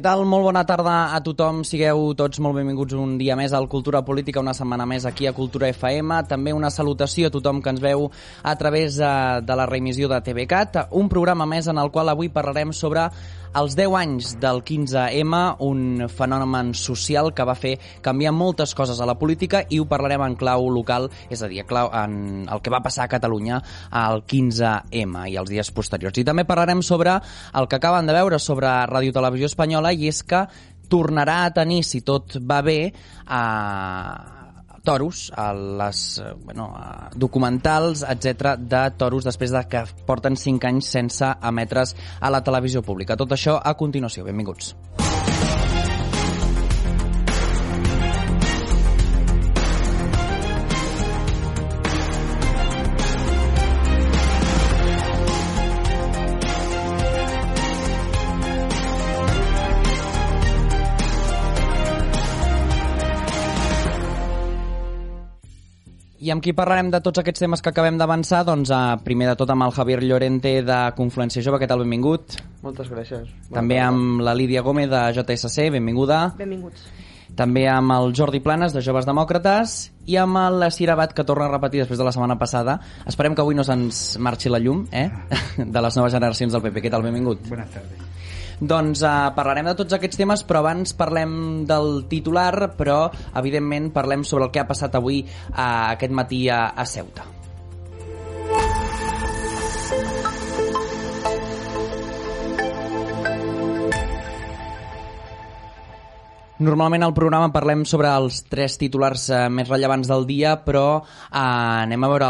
Què tal? Molt bona tarda a tothom. Sigueu tots molt benvinguts un dia més al Cultura Política, una setmana més aquí a Cultura FM. També una salutació a tothom que ens veu a través de, de la reemissió de TVCAT, un programa més en el qual avui parlarem sobre els 10 anys del 15M, un fenomen social que va fer canviar moltes coses a la política i ho parlarem en clau local, és a dir, clau, en el que va passar a Catalunya al 15M i els dies posteriors. I també parlarem sobre el que acaben de veure sobre Radio Televisió espanyola i és que tornarà a tenir, si tot va bé, a toros, a les bueno, a documentals, etc de toros després de que porten 5 anys sense emetre's a la televisió pública. Tot això a continuació. Benvinguts. I amb qui parlarem de tots aquests temes que acabem d'avançar? Doncs uh, primer de tot amb el Javier Llorente de Confluència Jove, què tal? Benvingut. Moltes gràcies. També amb la Lídia Gómez de JSC, benvinguda. Benvinguts. També amb el Jordi Planes de Joves Demòcrates i amb la Cira Bat que torna a repetir després de la setmana passada. Esperem que avui no se'ns marxi la llum eh? de les noves generacions del PP. Què tal? Benvingut. Buenas tardes. Doncs uh, parlarem de tots aquests temes, però abans parlem del titular, però evidentment parlem sobre el que ha passat avui uh, aquest matí a, a Ceuta. Normalment al programa parlem sobre els tres titulars eh, més rellevants del dia, però eh, anem a veure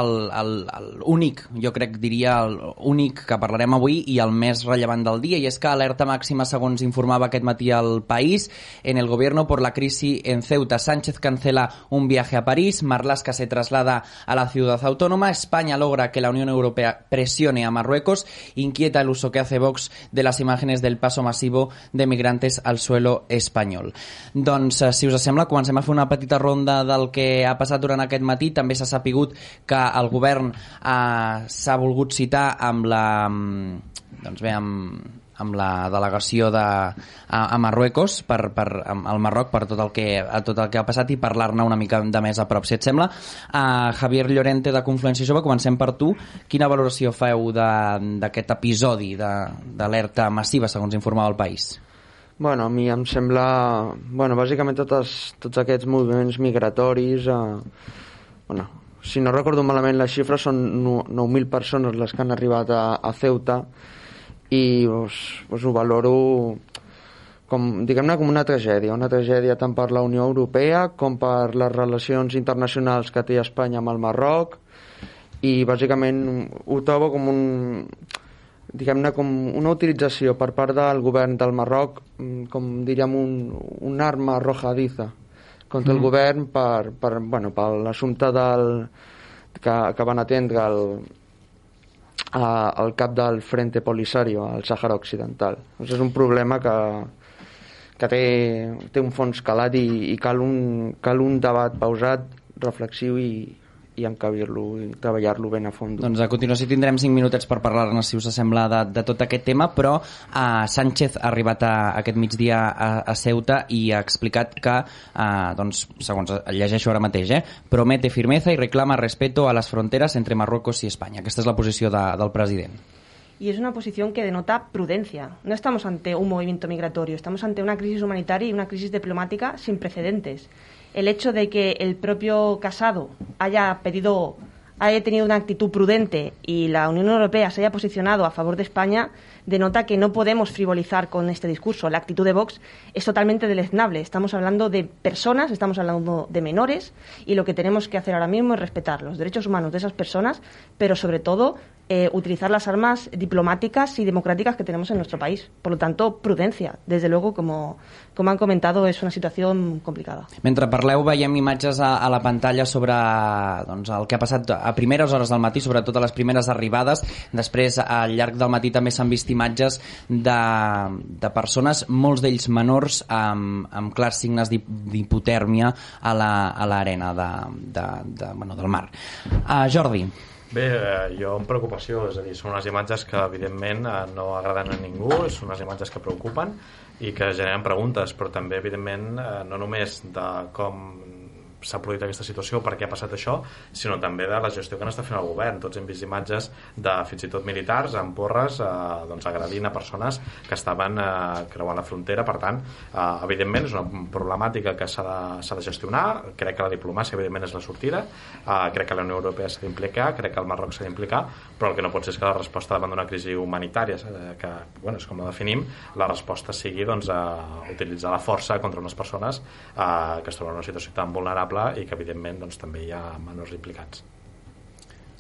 l'únic, jo crec diria l'únic que parlarem avui i el més rellevant del dia, i és que alerta màxima, segons informava aquest matí al País, en el gobierno por la crisis en Ceuta. Sánchez cancela un viaje a París, Marlaska se traslada a la ciudad autónoma, España logra que la Unión Europea presione a Marruecos, inquieta el uso que hace Vox de las imágenes del paso masivo de migrantes al suelo español. Doncs, eh, si us sembla, comencem a fer una petita ronda del que ha passat durant aquest matí. També s'ha sapigut que el govern eh, s'ha volgut citar amb la... Doncs bé, amb, amb la delegació de, a, a Marruecos, per, per, al Marroc, per tot el que, a tot el que ha passat i parlar-ne una mica de més a prop, si et sembla. Uh, Javier Llorente, de Confluència Jove, comencem per tu. Quina valoració feu d'aquest episodi d'alerta massiva, segons informava el País? Bueno, a mi em sembla... Bueno, bàsicament totes, tots aquests moviments migratoris... Eh, bueno, si no recordo malament, les xifres són 9.000 persones les que han arribat a, a Ceuta i pues, pues ho valoro com, diguem-ne com una tragèdia, una tragèdia tant per la Unió Europea com per les relacions internacionals que té Espanya amb el Marroc i bàsicament ho trobo com un diguem-ne com una utilització per part del govern del Marroc mm, com diríem un, un arma arrojadiza contra mm. el govern per, per, bueno, per l'assumpte del que, que van atendre el, a, el cap del Frente Polisario al Sàhara Occidental. Doncs és un problema que, que té, té un fons calat i, i cal, un, cal un debat pausat, reflexiu i, i encabir-lo i treballar-lo ben a fons. Doncs a continuació tindrem 5 minutets per parlar-ne, si us sembla, de, de tot aquest tema, però uh, Sánchez ha arribat a, aquest migdia a, a Ceuta i ha explicat que, uh, doncs, segons llegeixo ara mateix, eh, promete firmeza i reclama respeto a les fronteres entre Marruecos i Espanya. Aquesta és la posició de, del president. y es una posición que denota prudencia. No estamos ante un movimiento migratorio, estamos ante una crisis humanitaria y una crisis diplomática sin precedentes. El hecho de que el propio Casado haya pedido haya tenido una actitud prudente y la Unión Europea se haya posicionado a favor de España denota que no podemos frivolizar con este discurso. La actitud de Vox es totalmente deleznable. Estamos hablando de personas, estamos hablando de menores y lo que tenemos que hacer ahora mismo es respetar los derechos humanos de esas personas, pero sobre todo eh, utilizar las armas diplomáticas y democráticas que tenemos en nuestro país. Por lo tanto, prudencia. Desde luego, como, como han comentado, és una situació complicada. Mentre parleu, veiem imatges a, a la pantalla sobre doncs, el que ha passat a primeres hores del matí, sobretot a les primeres arribades. Després, al llarg del matí també s'han vist imatges de, de persones, molts d'ells menors, amb, amb clars signes d'hipotèrmia a l'arena la, de, de, de, bueno, del mar. Uh, Jordi, Bé, eh, jo amb preocupació, és a dir, són unes imatges que evidentment eh, no agraden a ningú, són unes imatges que preocupen i que generen preguntes, però també evidentment eh, no només de com s'ha produït aquesta situació, per què ha passat això, sinó també de la gestió que n'està fent el govern. Tots hem vist imatges de fins i tot militars amb porres eh, doncs, agredint a persones que estaven eh, creuant la frontera. Per tant, eh, evidentment és una problemàtica que s'ha de, de gestionar. Crec que la diplomàcia, evidentment, és la sortida. Eh, crec que la Unió Europea s'ha d'implicar, crec que el Marroc s'ha d'implicar, però el que no pot ser és que la resposta davant d'una crisi humanitària, eh, que bueno, és com la definim, la resposta sigui doncs, a utilitzar la força contra unes persones eh, que es troben en una situació tan vulnerable y que evidentemente doncs, també hi ha menors implicats.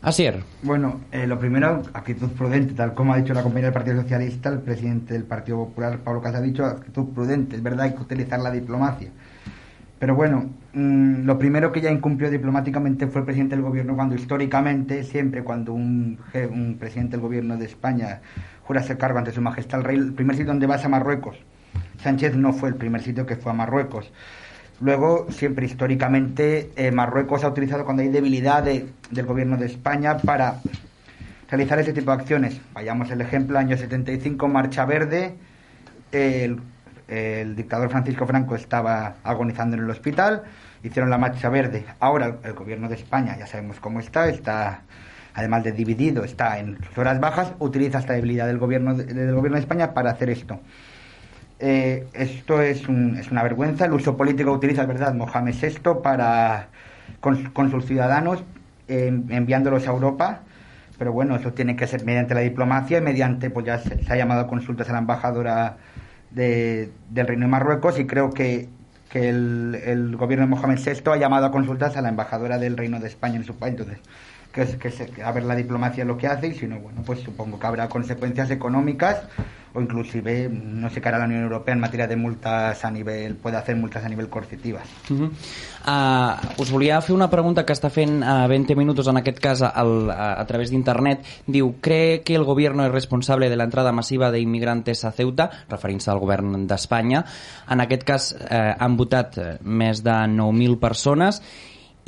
Asier. Bueno, eh, lo primero, actitud prudente, tal como ha dicho la compañera del Partido Socialista, el presidente del Partido Popular, Pablo Casas, ha dicho actitud prudente. Es verdad, hay que utilizar la diplomacia. Pero bueno, mmm, lo primero que ya incumplió diplomáticamente fue el presidente del gobierno cuando históricamente, siempre cuando un, un presidente del gobierno de España jura ser cargo ante su majestad el rey, el primer sitio donde va es a Marruecos. Sánchez no fue el primer sitio que fue a Marruecos. Luego, siempre históricamente, eh, Marruecos ha utilizado cuando hay debilidad del gobierno de España para realizar ese tipo de acciones. Vayamos el ejemplo, año 75, Marcha Verde, el, dictador Francisco Franco estaba agonizando en el hospital, hicieron la Marcha Verde. Ahora el gobierno de España, ya sabemos cómo está, está además de dividido, está en horas bajas, utiliza esta debilidad del gobierno del gobierno de España para hacer esto. Eh, esto es, es, una vergüenza. El uso político utiliza, verdad, Mohamed VI para, con, sus ciudadanos, enviándolos a Europa. Pero bueno, eso tiene que ser mediante la diplomacia y mediante, pues ya se, ha llamado a consultas a la embajadora de, del Reino de Marruecos y creo que, que el, el, gobierno de Mohamed VI ha llamado a consultas a la embajadora del Reino de España en su país. Entonces, que, que, a ver la diplomacia lo que hace y si no, bueno, pues supongo que habrá consecuencias económicas o inclusive no sé qué hará la Unión Europea en materia de multas a nivel, puede hacer multas a nivel coercitivas. Uh -huh. uh, us volia fer una pregunta que està fent a uh, 20 minuts en aquest cas al, a, a través d'internet. Diu, ¿cree que el gobierno es responsable de la entrada masiva de a Ceuta? Referint-se al govern d'Espanya. En aquest cas uh, han votat més de 9.000 persones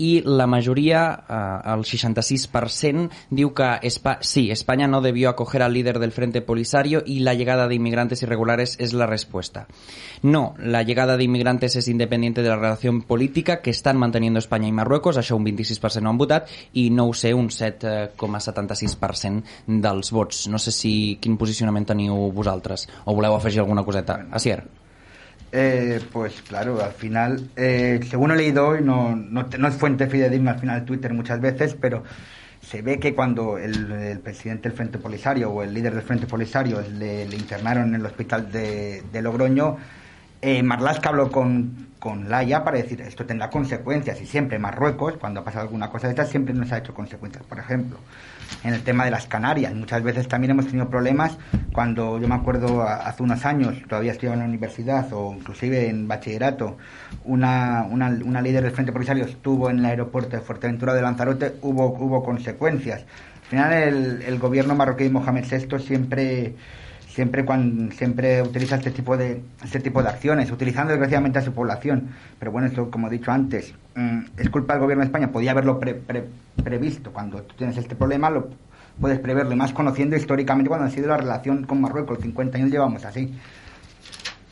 i la majoria, eh, el 66%, diu que Espa sí, España no debió acoger al líder del Frente Polisario y la llegada de inmigrantes irregulares es la respuesta. No, la llegada de inmigrantes es independiente de la relación política que están manteniendo España i Marruecos, això un 26% no han votat, i no ho sé, un 7,76% dels vots. No sé si quin posicionament teniu vosaltres, o voleu afegir alguna coseta. Asier. Eh, pues claro, al final, eh, según he leído hoy, no, no, no, es fuente fidedigna al final Twitter muchas veces, pero se ve que cuando el, presidente del Frente Polisario o el líder del Frente Polisario le, internaron en el hospital de, de Logroño, eh, Marlaska habló con, con Laia para decir esto tendrá consecuencias y siempre Marruecos, cuando ha pasado alguna cosa de estas, siempre nos ha hecho consecuencias. Por ejemplo, en el tema de las Canarias, muchas veces también hemos tenido problemas cuando yo me acuerdo hace unos años, todavía estudiaba en la universidad o inclusive en bachillerato, una, una, una líder del Frente Polisario estuvo en el aeropuerto de Fuerteventura de Lanzarote, hubo, hubo consecuencias. Al final el, el gobierno marroquí Mohamed VI siempre siempre cuando siempre utiliza este tipo de este tipo de acciones, utilizando desgraciadamente a su población. Pero bueno, esto como he dicho antes, mm, es culpa del gobierno de España, podía haberlo previsto. Cuando tú tienes este problema, lo puedes preverlo, y más conociendo históricamente cuando ha sido la relación con Marruecos, 50 años llevamos así.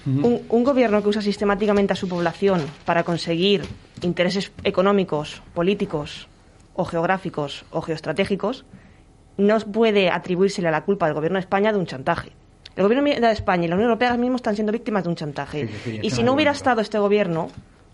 Un, un, gobierno que usa sistemáticamente a su población para conseguir intereses económicos, políticos o geográficos o geoestratégicos no puede atribuírsele la culpa del gobierno de España de un chantaje. El gobierno de España y la Unión Europea ahora mismo están siendo víctimas de un chantaje. y si no hubiera estado este gobierno,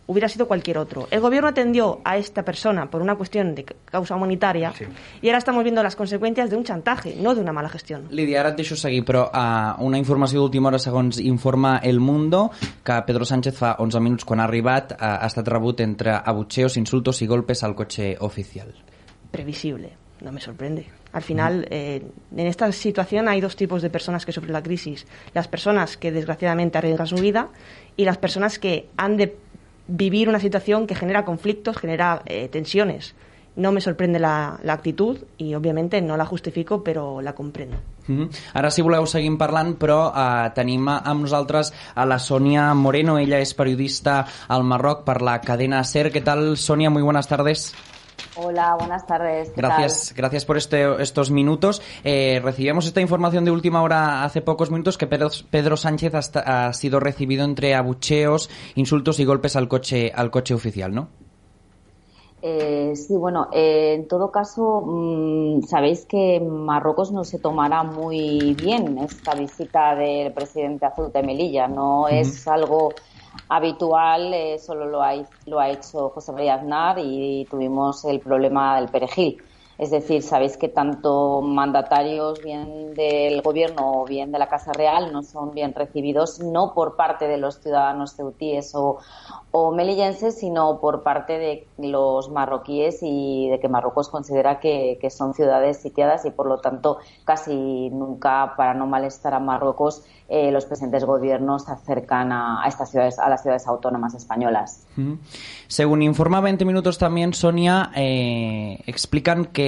hubiera sido cualquier otro. El gobierno atendió a esta persona por una cuestión de causa humanitaria y ahora estamos viendo las consecuencias de un chantaje, no de una mala gestión. Lídia, ara et deixo seguir, però uh, una informació d'última hora segons informa El Mundo que Pedro Sánchez fa 11 minuts quan ha arribat uh, ha estat rebut entre abucheos, insultos y golpes al coche oficial. Previsible, no me sorprende. Al final, eh, en esta situación hay dos tipos de personas que sufren la crisis. Las personas que desgraciadamente arriesgan su vida y las personas que han de vivir una situación que genera conflictos, genera eh, tensiones. No me sorprende la, la actitud i, òbviament, no la justifico, però la comprendo. Mm -hmm. Ara, si voleu, seguim parlant, però eh, tenim amb nosaltres a la Sonia Moreno. Ella és periodista al Marroc per la cadena SER. Què tal, Sonia? Muy buenas tardes. Hola, buenas tardes. Gracias, tal? gracias por este, estos minutos. Eh, recibimos esta información de última hora hace pocos minutos que Pedro, Pedro Sánchez ha, ha, sido recibido entre abucheos, insultos y golpes al coche, al coche oficial, ¿no? Eh, sí, bueno, eh, en todo caso, mmm, sabéis que Marruecos no se tomará muy bien esta visita del presidente Azul de Melilla. No uh -huh. es algo habitual, eh, solo lo ha, lo ha hecho José María Aznar y tuvimos el problema del perejil. Es decir, sabéis que tanto mandatarios bien del gobierno o bien de la Casa Real no son bien recibidos, no por parte de los ciudadanos ceutíes o, o melillenses, sino por parte de los marroquíes y de que Marruecos considera que, son ciudades sitiadas y, por lo tanto, casi nunca, para no malestar a Marruecos, eh, los presentes gobiernos se acercan a, estas ciudades, a las ciudades autónomas españolas. Según informa 20 minutos también, Sonia, eh, explican que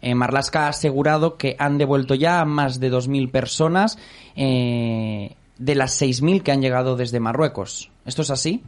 eh, Marlaska ha asegurado que han devuelto ya a más de 2.000 personas eh, de las 6.000 que han llegado desde Marruecos. ¿Esto es así?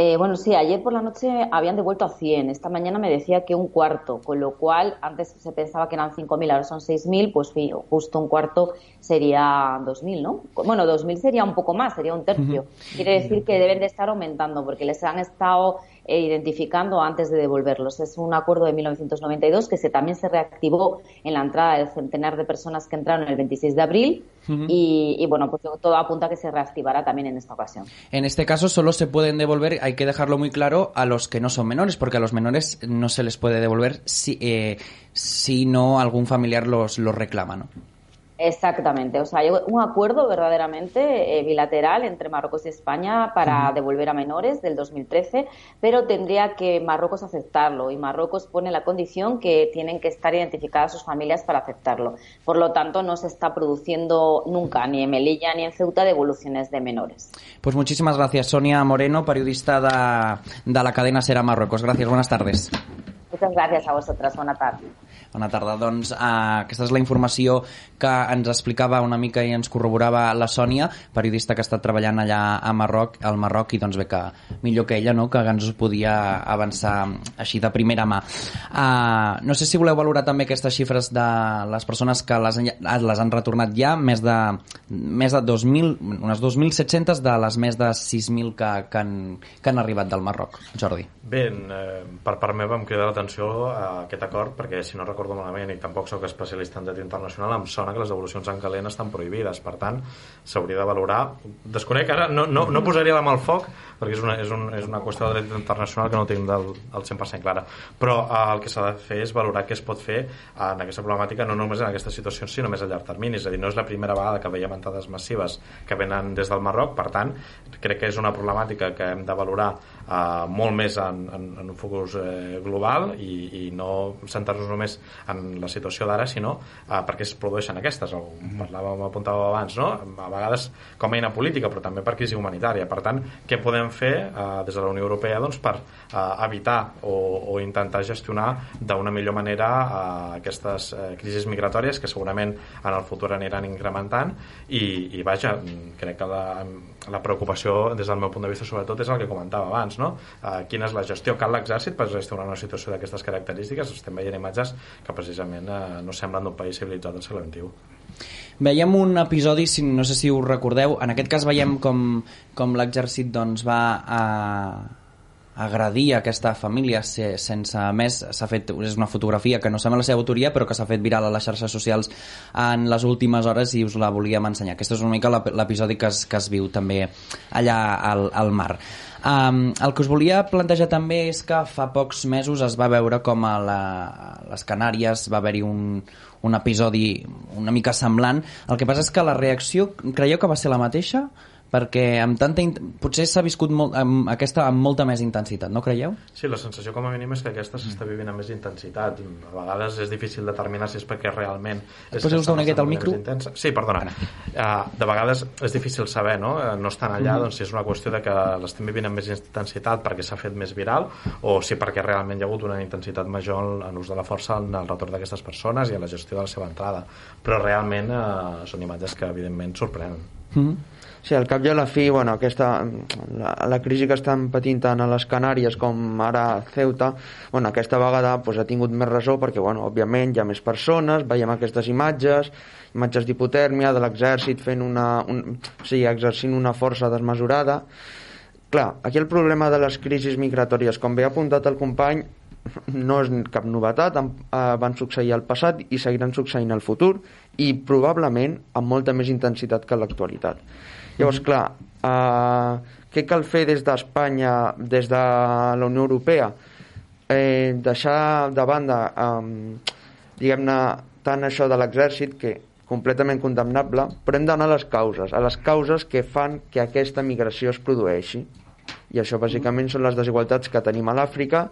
Eh, bueno, sí, ayer por la noche habían devuelto a 100. Esta mañana me decía que un cuarto, con lo cual antes se pensaba que eran 5.000, ahora son 6.000, pues justo un cuarto sería 2.000, ¿no? Bueno, 2.000 sería un poco más, sería un tercio. Quiere decir que deben de estar aumentando porque les han estado eh, identificando antes de devolverlos. Es un acuerdo de 1992 que se, también se reactivó en la entrada del centenar de personas que entraron el 26 de abril uh -huh. y, y, bueno, pues todo apunta a que se reactivará también en esta ocasión. En este caso solo se pueden devolver, hay que dejarlo muy claro, a los que no son menores, porque a los menores no se les puede devolver si, eh, si no algún familiar los, los reclama, ¿no? Exactamente, o sea, hay un acuerdo verdaderamente eh, bilateral entre Marruecos y España para devolver a menores del 2013, pero tendría que Marruecos aceptarlo y Marruecos pone la condición que tienen que estar identificadas sus familias para aceptarlo. Por lo tanto, no se está produciendo nunca, ni en Melilla ni en Ceuta, devoluciones de menores. Pues muchísimas gracias, Sonia Moreno, periodista de, de la cadena Sera Marruecos. Gracias, buenas tardes. Muchas gracias a vosotras, bona tarda. Bona tarda. Doncs uh, aquesta és la informació que ens explicava una mica i ens corroborava la Sònia, periodista que estat treballant allà a Marroc, al Marroc, i doncs bé que millor que ella, no?, que ens podia avançar així de primera mà. Uh, no sé si voleu valorar també aquestes xifres de les persones que les, les han retornat ja, més de, més de 2.000, unes 2.700 de les més de 6.000 que, que, han, que han arribat del Marroc. Jordi. Bé, eh, per part meva em queda l'atenció a aquest acord, perquè si no recordo malament, i tampoc sóc especialista en dret internacional, em sona que les devolucions en calent estan prohibides, per tant, s'hauria de valorar. Desconec ara, no, no, no posaria la mà al foc, perquè és una, és, un, és una qüestió de dret internacional que no tinc del, del 100% clara, però eh, el que s'ha de fer és valorar què es pot fer en aquesta problemàtica, no només en aquesta situació, sinó més a llarg termini, és a dir, no és la primera vegada que veiem entrades massives que venen des del Marroc, per tant, crec que és una problemàtica que hem de valorar eh, molt més en, en, en un focus eh, global i, i no centrar-nos només en la situació d'ara, sinó eh, perquè es produeixen aquestes, o parlàvem, apuntàvem abans, no? a vegades com a eina política, però també per crisi humanitària. Per tant, què podem fer eh, des de la Unió Europea doncs, per eh, evitar o, o intentar gestionar d'una millor manera eh, aquestes eh, crisis migratòries que segurament en el futur aniran incrementant i, i vaja, crec que la, la preocupació des del meu punt de vista sobretot és el que comentava abans, no? Eh, quina és la gestió? Cal l'exèrcit per gestionar una situació d'aquestes característiques? Estem veient imatges que precisament eh, no semblen d'un país civilitzat del segle XXI. Veiem un episodi, si, no sé si us recordeu, en aquest cas veiem com, com l'exèrcit doncs, va a, agredir aquesta família sense més s'ha fet, és una fotografia que no sembla la seva autoria però que s'ha fet viral a les xarxes socials en les últimes hores i us la volíem ensenyar. Aquest és una mica l'episodi que, es, que es viu també allà al, al mar. Um, el que us volia plantejar també és que fa pocs mesos es va veure com a, la, a les Canàries va haver-hi un, un episodi una mica semblant. El que passa és que la reacció, creieu que va ser la mateixa? Perquè amb tanta potser s'ha viscut molt, amb aquesta amb molta més intensitat, no creieu? Sí, la sensació com a mínim és que aquesta s'està vivint amb més intensitat. A vegades és difícil determinar si és perquè realment... És Poseu-vos una miqueta al micro? Sí, perdona. Uh, de vegades és difícil saber, no? No estan allà, mm. doncs si és una qüestió de que l'estem vivint amb més intensitat perquè s'ha fet més viral o si perquè realment hi ha hagut una intensitat major en l'ús de la força en el retorn d'aquestes persones i en la gestió de la seva entrada. Però realment uh, són imatges que evidentment sorprenen. Mm. Sí, al cap i a la fi, bueno, aquesta, la, la crisi que estan patint tant a les Canàries com ara a Ceuta, bueno, aquesta vegada pues, ha tingut més resó perquè, bueno, òbviament hi ha més persones, veiem aquestes imatges, imatges d'hipotèrmia, de l'exèrcit fent una, un, o sigui, exercint una força desmesurada. Clar, aquí el problema de les crisis migratòries, com bé ha apuntat el company, no és cap novetat, eh, van succeir al passat i seguiran succeint al futur i probablement amb molta més intensitat que l'actualitat. Llavors, clar, eh, què cal fer des d'Espanya, des de la Unió Europea? Eh, deixar de banda, eh, diguem-ne, tant això de l'exèrcit, que completament condemnable, però hem d'anar a les causes, a les causes que fan que aquesta migració es produeixi. I això bàsicament són les desigualtats que tenim a l'Àfrica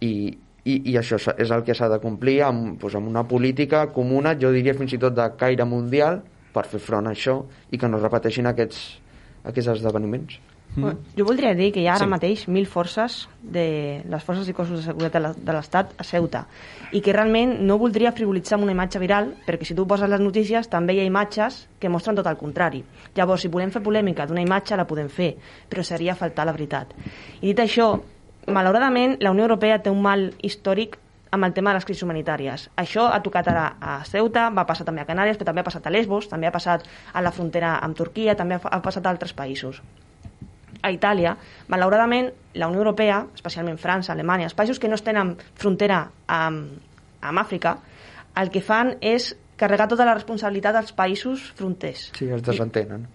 i, i, i això és el que s'ha de complir amb, doncs, amb una política comuna, jo diria fins i tot de caire mundial, per fer front a això i que no es repeteixin aquests, aquests esdeveniments. Mm. Jo voldria dir que hi ha ara Sí. mateix mil forces de les forces i cossos de seguretat de la- de l'Estat a Ceuta i que realment no voldria frivolitzar amb una imatge viral perquè si tu poses les notícies també hi ha imatges que mostren tot el contrari. Llavors, si volem fer polèmica d'una imatge la podem fer, però seria faltar la veritat. I dit això, malauradament la Unió Europea té un mal històric amb el tema de les crisis humanitàries. Això ha tocat ara a Ceuta, va passar també a Canàries, però també ha passat a Lesbos, també ha passat a la frontera amb Turquia, també ha passat a altres països a Itàlia, malauradament, la Unió Europea, especialment França, Alemanya, els països que no tenen frontera amb, amb Àfrica, el que fan és carregar tota la responsabilitat dels països fronters. Sí, es desentenen.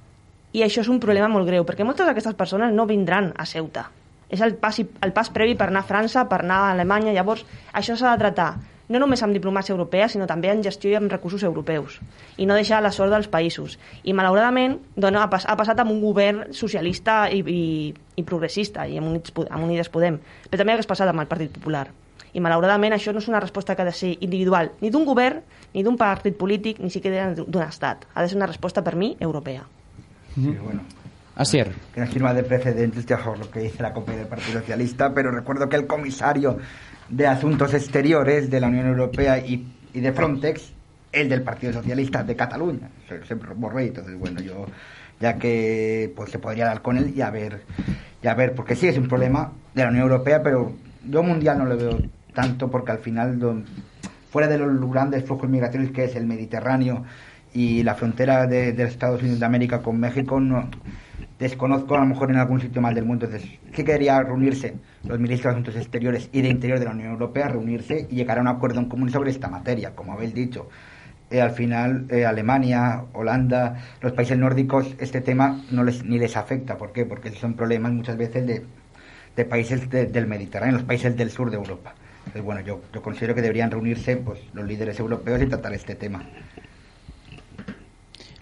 I això és un problema molt greu, perquè moltes d'aquestes persones no vindran a Ceuta. És el pas, el pas previ per anar a França, per anar a Alemanya, llavors això s'ha de tratar no només amb diplomàcia europea, sinó també en gestió i amb recursos europeus, i no deixar la sort dels països. I malauradament dona, ha, pas, ha passat amb un govern socialista i, i, i progressista, i amb Unides, Po- amb Unides Podem, però també hagués passat amb el Partit Popular. I malauradament això no és una resposta que ha de ser individual, ni d'un govern, ni d'un partit polític, ni siquiera d'un estat. Ha de ser una resposta, per mi, europea. Sí, bueno, Asier. que no sirva de por lo que dice la compañía del Partido Socialista, pero recuerdo que el comisario de Asuntos Exteriores de la Unión Europea y, y de Frontex, el del Partido Socialista de Cataluña, se Borrell, entonces bueno, yo ya que pues se podría dar con él y a ver, y a ver, porque sí es un problema de la Unión Europea, pero yo mundial no lo veo tanto porque al final don- fuera de los grandes flujos migratorios que es el Mediterráneo y la frontera de, de Estados Unidos de América con México, no desconozco a lo mejor en algún sitio más del mundo. Entonces, sí quería reunirse los ministros de Asuntos Exteriores y de Interior de la Unión Europea, reunirse y llegar a un acuerdo en común sobre esta materia, como habéis dicho. Eh, al final, eh, Alemania, Holanda, los países nórdicos, este tema no les, ni les afecta. ¿Por qué? Porque son problemas muchas veces de, de países de- del Mediterráneo, los países del sur de Europa. Entonces, bueno, yo, yo considero que deberían reunirse pues, los líderes europeos y tratar este tema.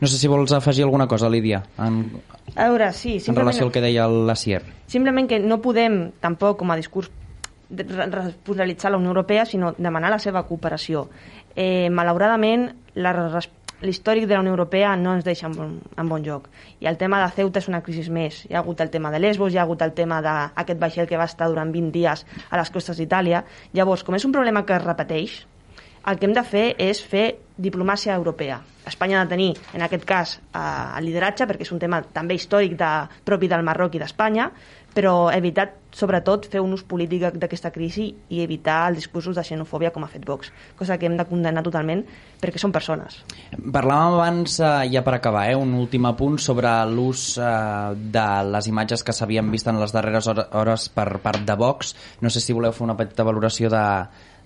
No sé si vols afegir alguna cosa, Lídia, en, A veure, sí, en relació al que deia l'Asier. simplement que no podem tampoc com a discurs responsabilitzar la Unió Europea, sinó demanar la seva cooperació. Eh, malauradament, la l'històric de la Unió Europea no ens deixa en bon, en bon lloc. I el tema de Ceuta és una crisi més. Hi ha hagut el tema de Lesbos, hi ha hagut el tema d'aquest vaixell que va estar durant 20 dies a les costes d'Itàlia. Llavors, com és un problema que es repeteix, el que hem de fer és fer diplomàcia europea. Espanya ha de tenir, en aquest cas, eh, el lideratge, perquè és un tema també històric de, propi del Marroc i d'Espanya, però evitar, sobretot, fer un ús polític d'aquesta crisi i evitar els discursos de xenofòbia com ha fet Vox, cosa que hem de condenar totalment perquè són persones. Parlàvem abans, eh, ja per acabar, eh, un últim apunt sobre l'ús eh, de les imatges que s'havien vist en les darreres hores per part de Vox. No sé si voleu fer una petita valoració de,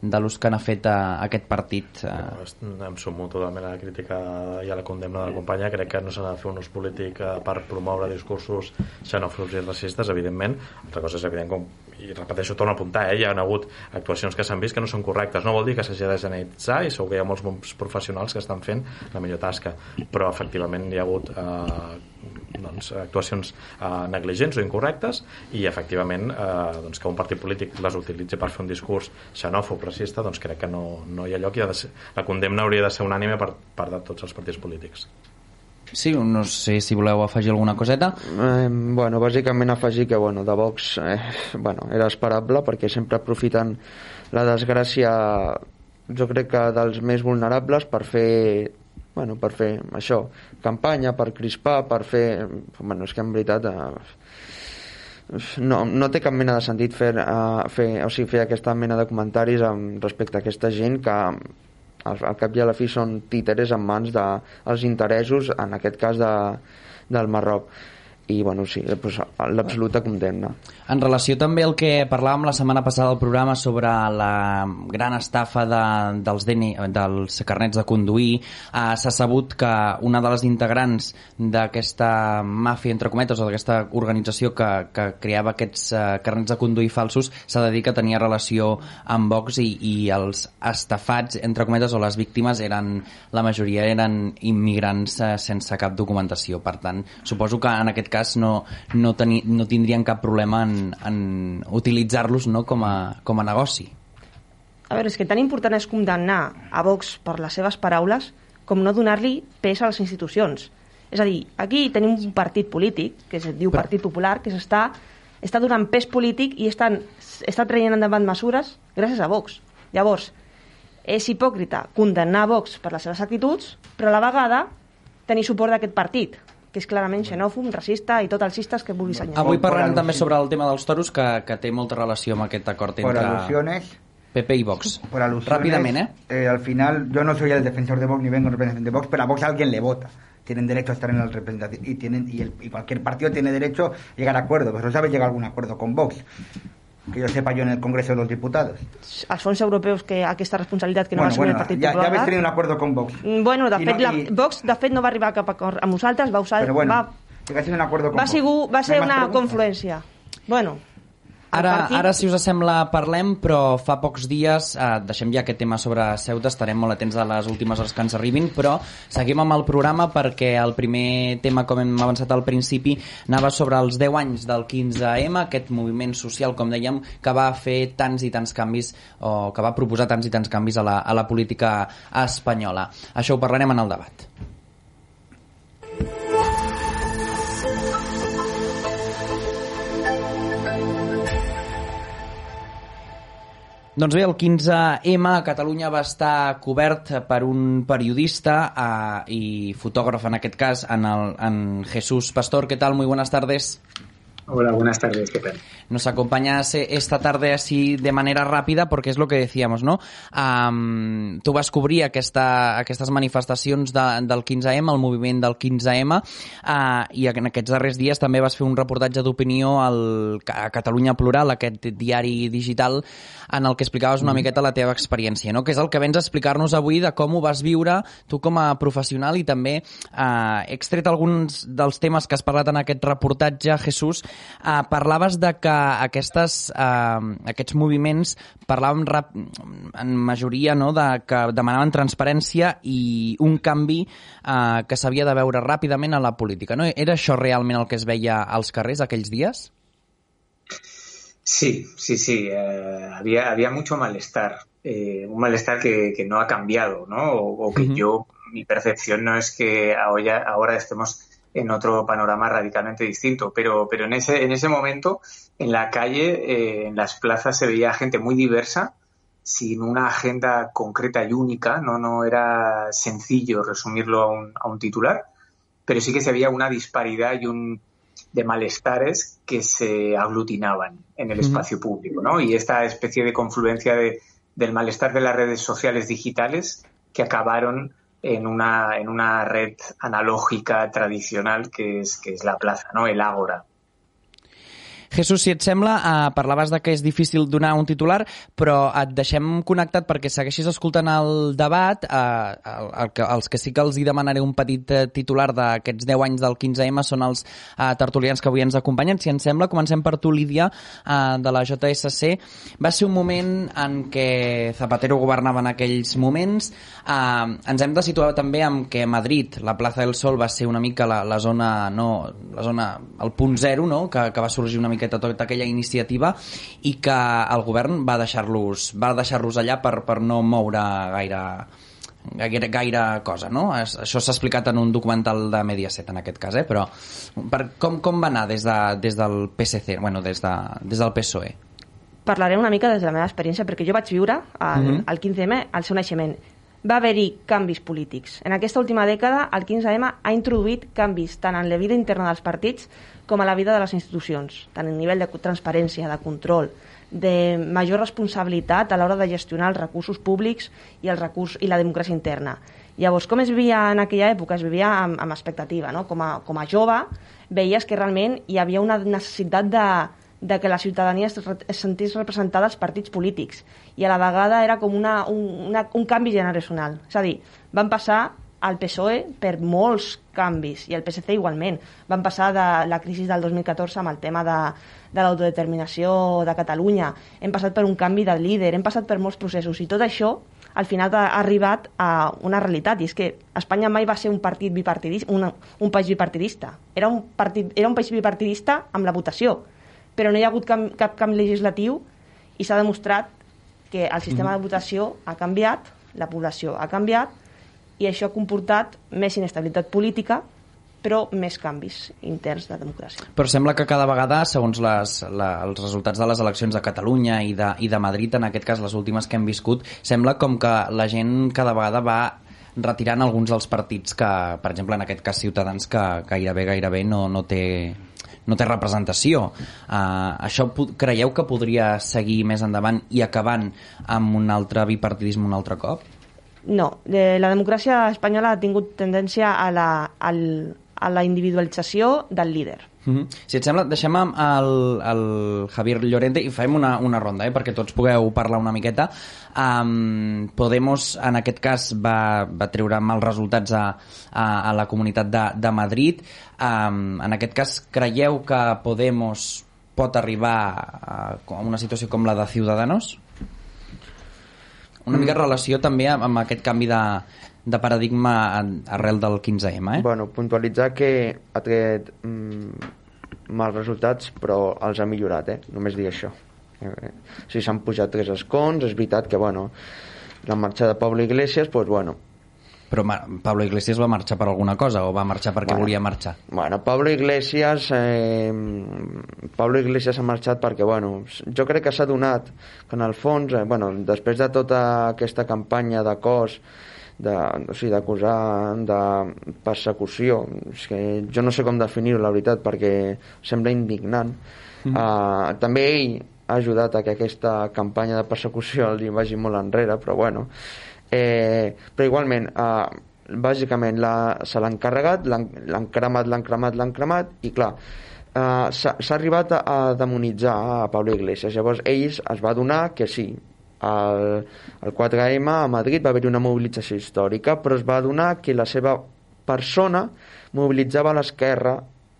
de l'ús que n'ha fet eh, aquest partit. Eh. No, em sumo totalment a la crítica i a la condemna de la companya. Crec que no s'ha de fer un ús polític eh, per promoure discursos xenòfobs i racistes, evidentment. Altra cosa és evident, com, i repeteixo, torno a apuntar, eh? hi ha hagut actuacions que s'han vist que no són correctes. No vol dir que s'hagi de generalitzar i segur que hi ha molts bons professionals que estan fent la millor tasca, però efectivament hi ha hagut eh, doncs, actuacions eh, negligents o incorrectes i efectivament eh, doncs, que un partit polític les utilitzi per fer un discurs xenòfob, racista, doncs crec que no, no hi ha lloc i ha de ser, la condemna hauria de ser unànime per part de tots els partits polítics. Sí, no sé si voleu afegir alguna coseta. Eh, bueno, bàsicament afegir que bueno, de Vox eh, bueno, era esperable perquè sempre aprofiten la desgràcia jo crec que dels més vulnerables per fer bueno, per fer això, campanya, per crispar, per fer... Bueno, és que en veritat eh, no, no té cap mena de sentit fer, uh, fer, o sigui, fer aquesta mena de comentaris amb, respecte a aquesta gent que al, al cap i a la fi són títeres en mans dels de, interessos, en aquest cas de, del Marroc i bueno, sí, pues, l'absoluta condemna. En relació també al que parlàvem la setmana passada al programa sobre la gran estafa de, dels, DNI, dels carnets de conduir, eh, s'ha sabut que una de les integrants d'aquesta màfia, entre cometes, o d'aquesta organització que, que creava aquests eh, carnets de conduir falsos, s'ha de dir que tenia relació amb Vox i, i els estafats, entre cometes, o les víctimes eren, la majoria eren immigrants eh, sense cap documentació. Per tant, suposo que en aquest cas cas no, no, teni, no tindrien cap problema en, en utilitzar-los no, com, a, com a negoci. A veure, és que tan important és condemnar a Vox per les seves paraules com no donar-li pes a les institucions. És a dir, aquí tenim un partit polític, que es diu Però... Partit Popular, que s'està està donant pes polític i estan, està traient endavant mesures gràcies a Vox. Llavors, és hipòcrita condemnar Vox per les seves actituds, però a la vegada tenir suport d'aquest partit que és clarament xenòfob, racista i tot els cistes que vulgui assenyalar. Avui parlem també sobre el tema dels toros, que, que té molta relació amb aquest acord entre... Por alusiones, PP y Vox. Por alusiones, Rápidamente, ¿eh? ¿eh? Al final, yo no soy el defensor de Vox ni vengo en representación de Vox, pero a Vox alguien le vota. Tienen derecho a estar en la representación y tienen y, el, y cualquier partido tiene derecho a llegar a acuerdos. Vosotros sabéis llegar a algún acuerdo con Vox que yo sepa yo en el Congreso de los Diputados. Els fons europeus que aquesta responsabilitat que no bueno, va assumir bueno, el Partit ja, Popular... Ja habéis tenido un acuerdo con Vox. Mm, Bueno, de I fet, no, la, i- Vox de fet no va arribar a cap acord amb nosaltres, va, usar, Pero bueno, va, sido un acuerdo con va, Vox. sigut, va ser una confluència. Bueno, Ara, ara, si us sembla, parlem, però fa pocs dies, eh, deixem ja aquest tema sobre Ceuta, estarem molt atents a les últimes hores que ens arribin, però seguim amb el programa perquè el primer tema, com hem avançat al principi, anava sobre els 10 anys del 15M, aquest moviment social, com dèiem, que va fer tants i tants canvis, o que va proposar tants i tants canvis a la, a la política espanyola. Això ho parlarem en el debat. Doncs bé, el 15M a Catalunya va estar cobert per un periodista eh, i fotògraf, en aquest cas, en, el, en Jesús Pastor. ¿Qué tal? Muy buenas tardes. Hola, buenas tardes, ¿qué tal? Nos acompañas esta tarde así de manera rápida porque es lo que decíamos, no? Um, tu vas cobrir aquesta, aquestes manifestacions de, del 15M, el moviment del 15M, uh, i en aquests darrers dies també vas fer un reportatge d'opinió al, a Catalunya Plural, aquest diari digital, en el que explicaves una miqueta la teva experiència, no? que és el que vens a explicar-nos avui de com ho vas viure tu com a professional i també eh, he extret alguns dels temes que has parlat en aquest reportatge, Jesús, eh, parlaves de que aquestes, eh, aquests moviments parlàvem rap, en majoria no, de que demanaven transparència i un canvi eh, que s'havia de veure ràpidament a la política. No? Era això realment el que es veia als carrers aquells dies? Sí, sí, sí. eh, había, había mucho malestar. eh, un malestar que, que no ha cambiado, ¿no? O, o que Ujú. yo, mi percepción no es que ahora, ahora estemos en otro panorama radicalmente distinto, pero, pero en, ese, en ese momento, en la calle, eh, en las plazas se veía gente muy diversa, sin una agenda concreta y única, no, no era sencillo resumirlo a un, a un titular, pero sí que se veía una disparidad y un de malestares que se aglutinaban en el espacio público, ¿no? Y esta especie de confluencia de, del malestar de las redes sociales digitales que acabaron en una, en una red analógica tradicional que es, que es la plaza, ¿no? El ágora. Jesús, si et sembla, eh, parlaves de que és difícil donar un titular, però et deixem connectat perquè segueixis escoltant el debat. Eh, el, el, els que sí que els hi demanaré un petit eh, titular d'aquests 10 anys del 15M són els eh, tertulians que avui ens acompanyen. Si ens sembla, comencem per tu, Lídia, eh, de la JSC. Va ser un moment en què Zapatero governava en aquells moments. Eh, ens hem de situar també amb que Madrid, la plaça del Sol, va ser una mica la, la zona, no, la zona, el punt zero, no?, que, que va sorgir una miqueta tota aquella iniciativa i que el govern va deixar-los va deixar-los allà per, per no moure gaire gaire, gaire cosa, no? Això s'ha explicat en un documental de Mediaset, en aquest cas, eh? Però per, com, com va anar des, de, des del PSC, bueno, des, de, des del PSOE? parlaré una mica des de la meva experiència, perquè jo vaig viure el, Mhm. el 15M al seu naixement. Va haver-hi canvis polítics. En aquesta última dècada, el 15M ha introduït canvis tant en la vida interna dels partits com a la vida de les institucions, tant a nivell de transparència, de control, de major responsabilitat a l'hora de gestionar els recursos públics i, el recurs, i la democràcia interna. Llavors, com es vivia en aquella època? Es vivia amb, amb expectativa. No? Com, a, com a jove, veies que realment hi havia una necessitat de, de que la ciutadania es, es sentís representada als partits polítics i a la vegada era com una, un, una, un canvi generacional. És a dir, van passar al PSOE per molts canvis i el PSC igualment. Van passar de la crisi del 2014 amb el tema de, de l'autodeterminació de Catalunya, hem passat per un canvi de líder, hem passat per molts processos i tot això al final ha arribat a una realitat i és que Espanya mai va ser un partit bipartidista, un, un país bipartidista. Era un, partit, era un país bipartidista amb la votació, però no hi ha hagut cap, cap canvi legislatiu i s'ha demostrat que el sistema de votació ha canviat, la població ha canviat i això ha comportat més inestabilitat política però més canvis interns de democràcia. Però sembla que cada vegada, segons les, la, els resultats de les eleccions de Catalunya i de, i de Madrid, en aquest cas les últimes que hem viscut, sembla com que la gent cada vegada va retirant alguns dels partits que, per exemple, en aquest cas Ciutadans, que gairebé, gairebé no, no té no té representació. Uh, això creieu que podria seguir més endavant i acabant amb un altre bipartidisme un altre cop? No, eh, la democràcia espanyola ha tingut tendència a la, al, a la individualització del líder. Mm -hmm. Si et sembla, deixem el, el Javier Llorente i fem una, una ronda, eh, perquè tots pugueu parlar una miqueta. Um, Podemos, en aquest cas, va, va treure mals resultats a, a, a la comunitat de, de Madrid. Um, en aquest cas, creieu que Podemos pot arribar a, a una situació com la de Ciudadanos? Una mica mm. relació també amb, amb aquest canvi de, de paradigma arrel del 15M, eh? Bueno, puntualitzar que ha tret mm, mals resultats, però els ha millorat, eh? Només dir això. Eh, si s'han pujat tres escons, és veritat que, bueno, la marxa de Pablo Iglesias, pues, bueno, però Pablo Iglesias va marxar per alguna cosa o va marxar perquè bueno, volia marxar? Bueno, Pablo Iglesias eh, Pablo Iglesias ha marxat perquè, bueno, jo crec que s'ha donat que en el fons, eh, bueno, després de tota aquesta campanya de cos de, o sigui, d'acusar de persecució. És que jo no sé com definir-ho la veritat perquè sembla indignant. Mm -hmm. uh, també ell ha ajudat a que aquesta campanya de persecució li vagi molt enrere però bueno. Eh, però igualment uh, bàsicament la, se l'han carregat l'han cremat, l'han cremat, l'han cremat i clar uh, s'ha arribat a, a demonitzar a Pablo Iglesias. Llavors ells es va donar que sí el, el 4M a Madrid va haver-hi una mobilització històrica, però es va adonar que la seva persona mobilitzava l'esquerra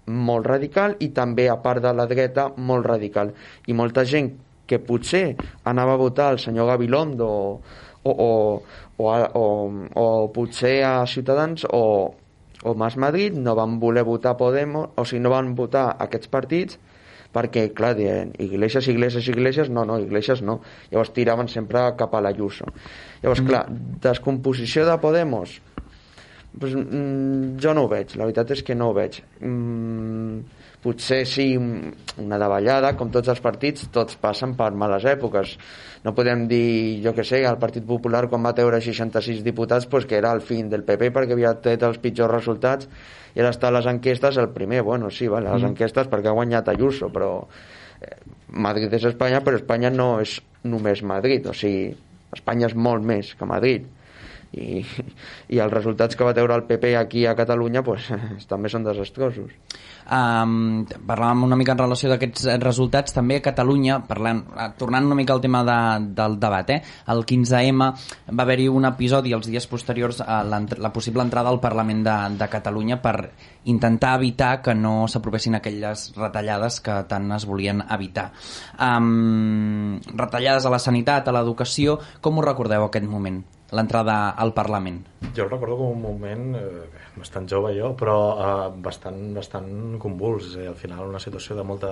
molt radical i també, a part de la dreta, molt radical. I molta gent que potser anava a votar el senyor Gabilondo o, o, o, o, o, o potser a Ciutadans o, o Mas Madrid no van voler votar Podemos, o si no van votar aquests partits perquè, clar, deien Iglesias, Iglesias, Iglesias, no, no, Iglesias no. Llavors tiraven sempre cap a l'Ayuso. Llavors, mm. clar, descomposició de Podemos, pues, mm, jo no ho veig, la veritat és que no ho veig. Mm, potser sí una davallada, com tots els partits, tots passen per males èpoques. No podem dir, jo que sé, el Partit Popular quan va treure 66 diputats pues, que era el fin del PP perquè havia tret els pitjors resultats i ara està a les enquestes el primer, bueno, sí, vale, les mm. enquestes perquè ha guanyat Ayuso, però eh, Madrid és Espanya, però Espanya no és només Madrid, o sigui, Espanya és molt més que Madrid i, i els resultats que va treure el PP aquí a Catalunya pues, també són desastrosos Um, parlàvem una mica en relació d'aquests resultats, també a Catalunya, parlant, eh, tornant una mica al tema de, del debat, eh? el 15M va haver-hi un episodi els dies posteriors a la, possible entrada al Parlament de, de Catalunya per intentar evitar que no s'apropessin aquelles retallades que tant es volien evitar. Um, retallades a la sanitat, a l'educació, com ho recordeu aquest moment? l'entrada al Parlament? Jo recordo com un moment eh, bastant jove jo, però eh, bastant, bastant convuls. Eh, al final una situació de molta,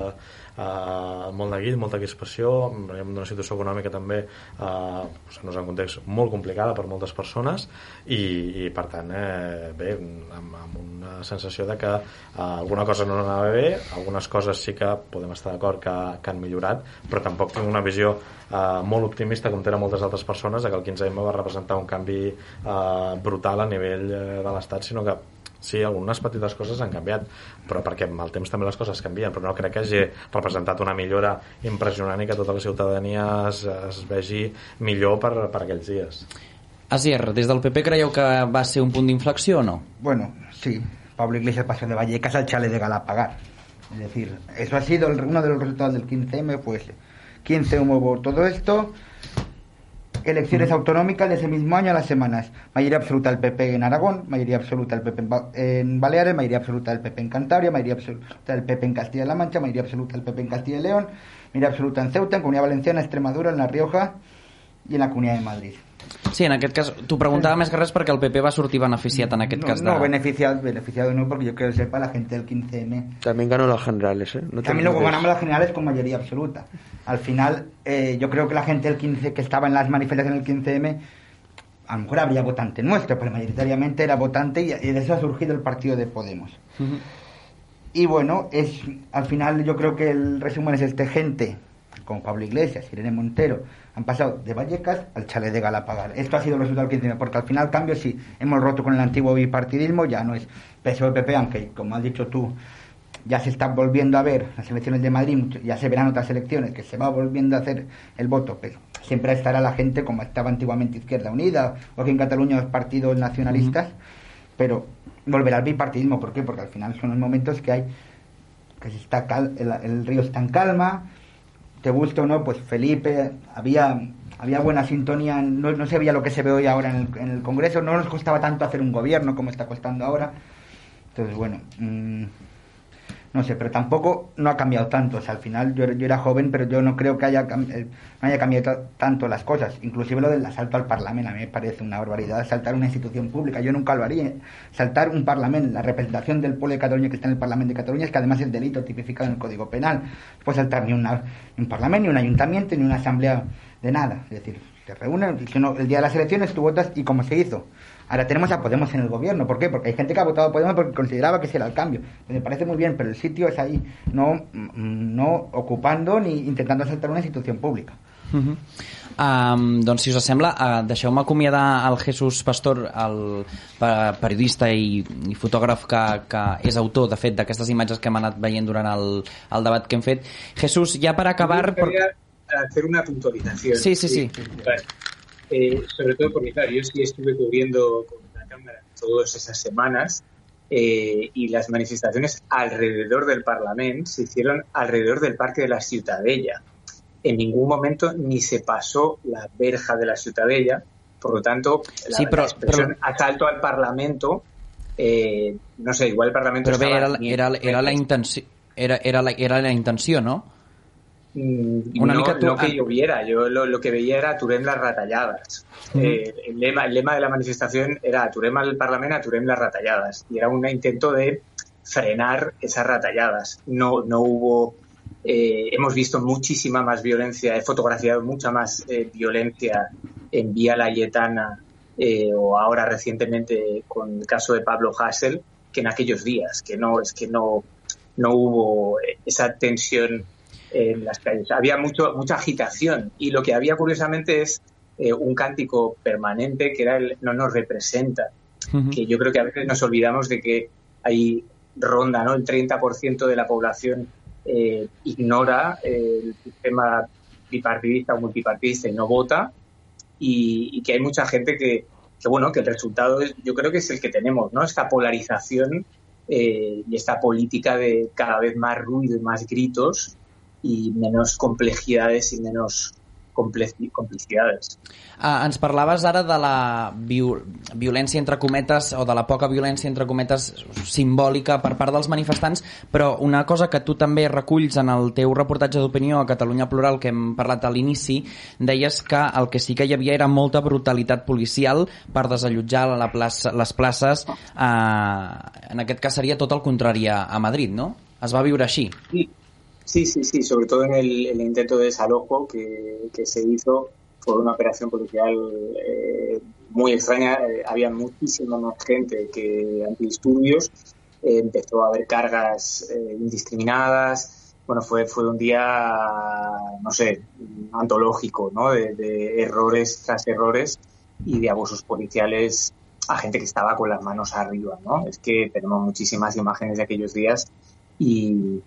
eh, molt de guit, molta crispació, una situació econòmica també eh, en un context molt complicada per moltes persones i, i per tant, eh, bé, amb, amb una sensació de que eh, alguna cosa no anava bé, algunes coses sí que podem estar d'acord que, que han millorat, però tampoc tinc una visió eh, molt optimista com tenen moltes altres persones de que el 15M va representar un canvi eh, brutal a nivell eh, de l'Estat, sinó que sí, algunes petites coses han canviat, però perquè amb el temps també les coses canvien, però no crec que hagi representat una millora impressionant i que tota la ciutadania es, es vegi millor per, per aquells dies. Asier, des del PP creieu que va ser un punt d'inflexió o no? Bueno, sí. Pablo Iglesias pasó de Vallecas al chale de Galapagar. Es decir, eso ha sido el- uno de los resultados del 15M, pues 15 hubo todo esto, elecciones autonómicas de ese mismo año a las semanas. Mayoría absoluta del PP en Aragón, mayoría absoluta del PP en, Ba- en Baleares, mayoría absoluta del PP en Cantabria, mayoría absoluta del PP en Castilla-La Mancha, mayoría absoluta del PP en Castilla y León, mayoría absoluta en Ceuta, en Comunidad Valenciana, Extremadura, en La Rioja y en la Comunidad de Madrid. Sí, en aquest cas, t'ho preguntava més que res perquè el PP va sortir beneficiat en aquest no, cas de... no, beneficiado, beneficiado no, porque yo creo que sepa la gente del 15M. También ganó las generales, ¿eh? No También luego ganamos las generales con mayoría absoluta. Al final, eh, yo creo que la gente del 15 que estaba en las manifestaciones del 15M, a lo mejor habría votante nuestro, pero mayoritariamente era votante y, y de eso ha surgido el partido de Podemos. Y bueno, es al final yo creo que el resumen es este gente, como Pablo Iglesias, Irene Montero, han pasado de Vallecas al chalet de Galapagar. Esto ha sido el resultado del 15 porque al final cambio sí, hemos roto con el antiguo bipartidismo, ya no es PSOE-PP, aunque como has dicho tú, ya se está volviendo a ver las elecciones de Madrid, ya se verán otras elecciones, que se va volviendo a hacer el voto, pero siempre estará la gente como estaba antiguamente Izquierda Unida, o aquí en Cataluña los partidos nacionalistas, pero volverá al bipartidismo, ¿por qué? Porque al final son los momentos que hay, que se está cal- el, el río está en calma, te gusta o no, pues Felipe, había, había buena sintonía, no, no se veía lo que se ve hoy ahora en el, en el Congreso, no nos costaba tanto hacer un gobierno como está costando ahora, entonces bueno, mm, no sé, pero tampoco no ha cambiado tanto. O sea, al final yo, yo era joven, pero yo no creo que haya, eh, haya cambiado ta- tanto las cosas. Inclusive lo del asalto al Parlamento, a mí me parece una barbaridad asaltar una institución pública. Yo nunca lo haría. Saltar un Parlamento, la representación del pueblo de Cataluña que está en el Parlamento de Cataluña, es que además es delito tipificado en el Código Penal. No puede saltar ni, un Parlamento, ni un ayuntamiento, ni una asamblea de nada. Es decir, se reúnen, el día de las elecciones tú votas y como se hizo. Ahora tenemos a Podemos en el gobierno. ¿Por qué? Porque hay gente que ha votado a Podemos porque consideraba que ese era el cambio. Me parece muy bien, pero el sitio es ahí, no, mm, no ocupando ni intentando asaltar una institución pública. Uh -huh. um, doncs, si us sembla, uh, deixeu-me acomiadar el Jesús Pastor, el pe- periodista i, i fotògraf que, que és autor, de fet, d'aquestes imatges que hem anat veient durant el, el debat que hem fet. Jesús, ja per acabar... Me gustaría hacer una puntualización. Sí, sí, sí. Vale. Eh, sobre todo porque, claro, yo sí estuve cubriendo con la Cámara todas esas semanas eh, y las manifestaciones alrededor del Parlamento se hicieron alrededor del Parque de la Ciutadella. En ningún momento ni se pasó la verja de la Ciutadella, por lo tanto, la, Sí, pero- la expresión pero- asalto al Parlamento, eh, no sé, igual el Parlamento Però bé, estaba era, a era, era, la 500 intenció, era, era, la, era la intenció, no? Mm, Una no, que ah. lloviera, yo lo, lo que veía era Aturem las ratalladas. Eh, el, lema, el lema de la manifestación era Aturem al Parlamento, Aturem las ratalladas. Y era un intento de frenar esas ratalladas. No, no hubo... eh, hemos visto muchísima más violencia, he fotografiado mucha más eh, violencia en Vía Layetana eh, o ahora recientemente con el caso de Pablo Hassel que en aquellos días, que no es que no, no hubo esa tensión en las calles. Había mucho, mucha agitación y lo que había curiosamente es eh, un cántico permanente que era el no nos representa, Uh que yo creo que a veces nos olvidamos de que hay ronda, ¿no? El 30% de la población eh, ignora eh, el sistema bipartidista o multipartidista y no vota y, y que hay mucha gente que, que, bueno, que el resultado es- yo creo que es el que tenemos, ¿no? Esta polarización eh, y esta política de cada vez más ruido y más gritos y menos complejidades y menos complicidades. Uh, ens parlaves ara de la viol violència entre cometes o de la poca violència entre cometes simbòlica per part dels manifestants, però una cosa que tu també reculls en el teu reportatge d'opinió a Catalunya Plural que hem parlat a l'inici, deies que el que sí que hi havia era molta brutalitat policial per desallotjar la plaça, les places, uh, en aquest cas seria tot el contrari a, a Madrid, no? Es va viure així. Sí, sí, sí, sí, sobre todo en el, intento de desalojo que, que se hizo por una operación policial eh, muy extraña. Eh, había muchísima más gente que antidisturbios. Eh, empezó a haber cargas eh, indiscriminadas. Bueno, fue, fue un día, no sé, antológico, ¿no? De, de errores tras errores y de abusos policiales a gente que estaba con las manos arriba, ¿no? Es que tenemos muchísimas imágenes de aquellos días y,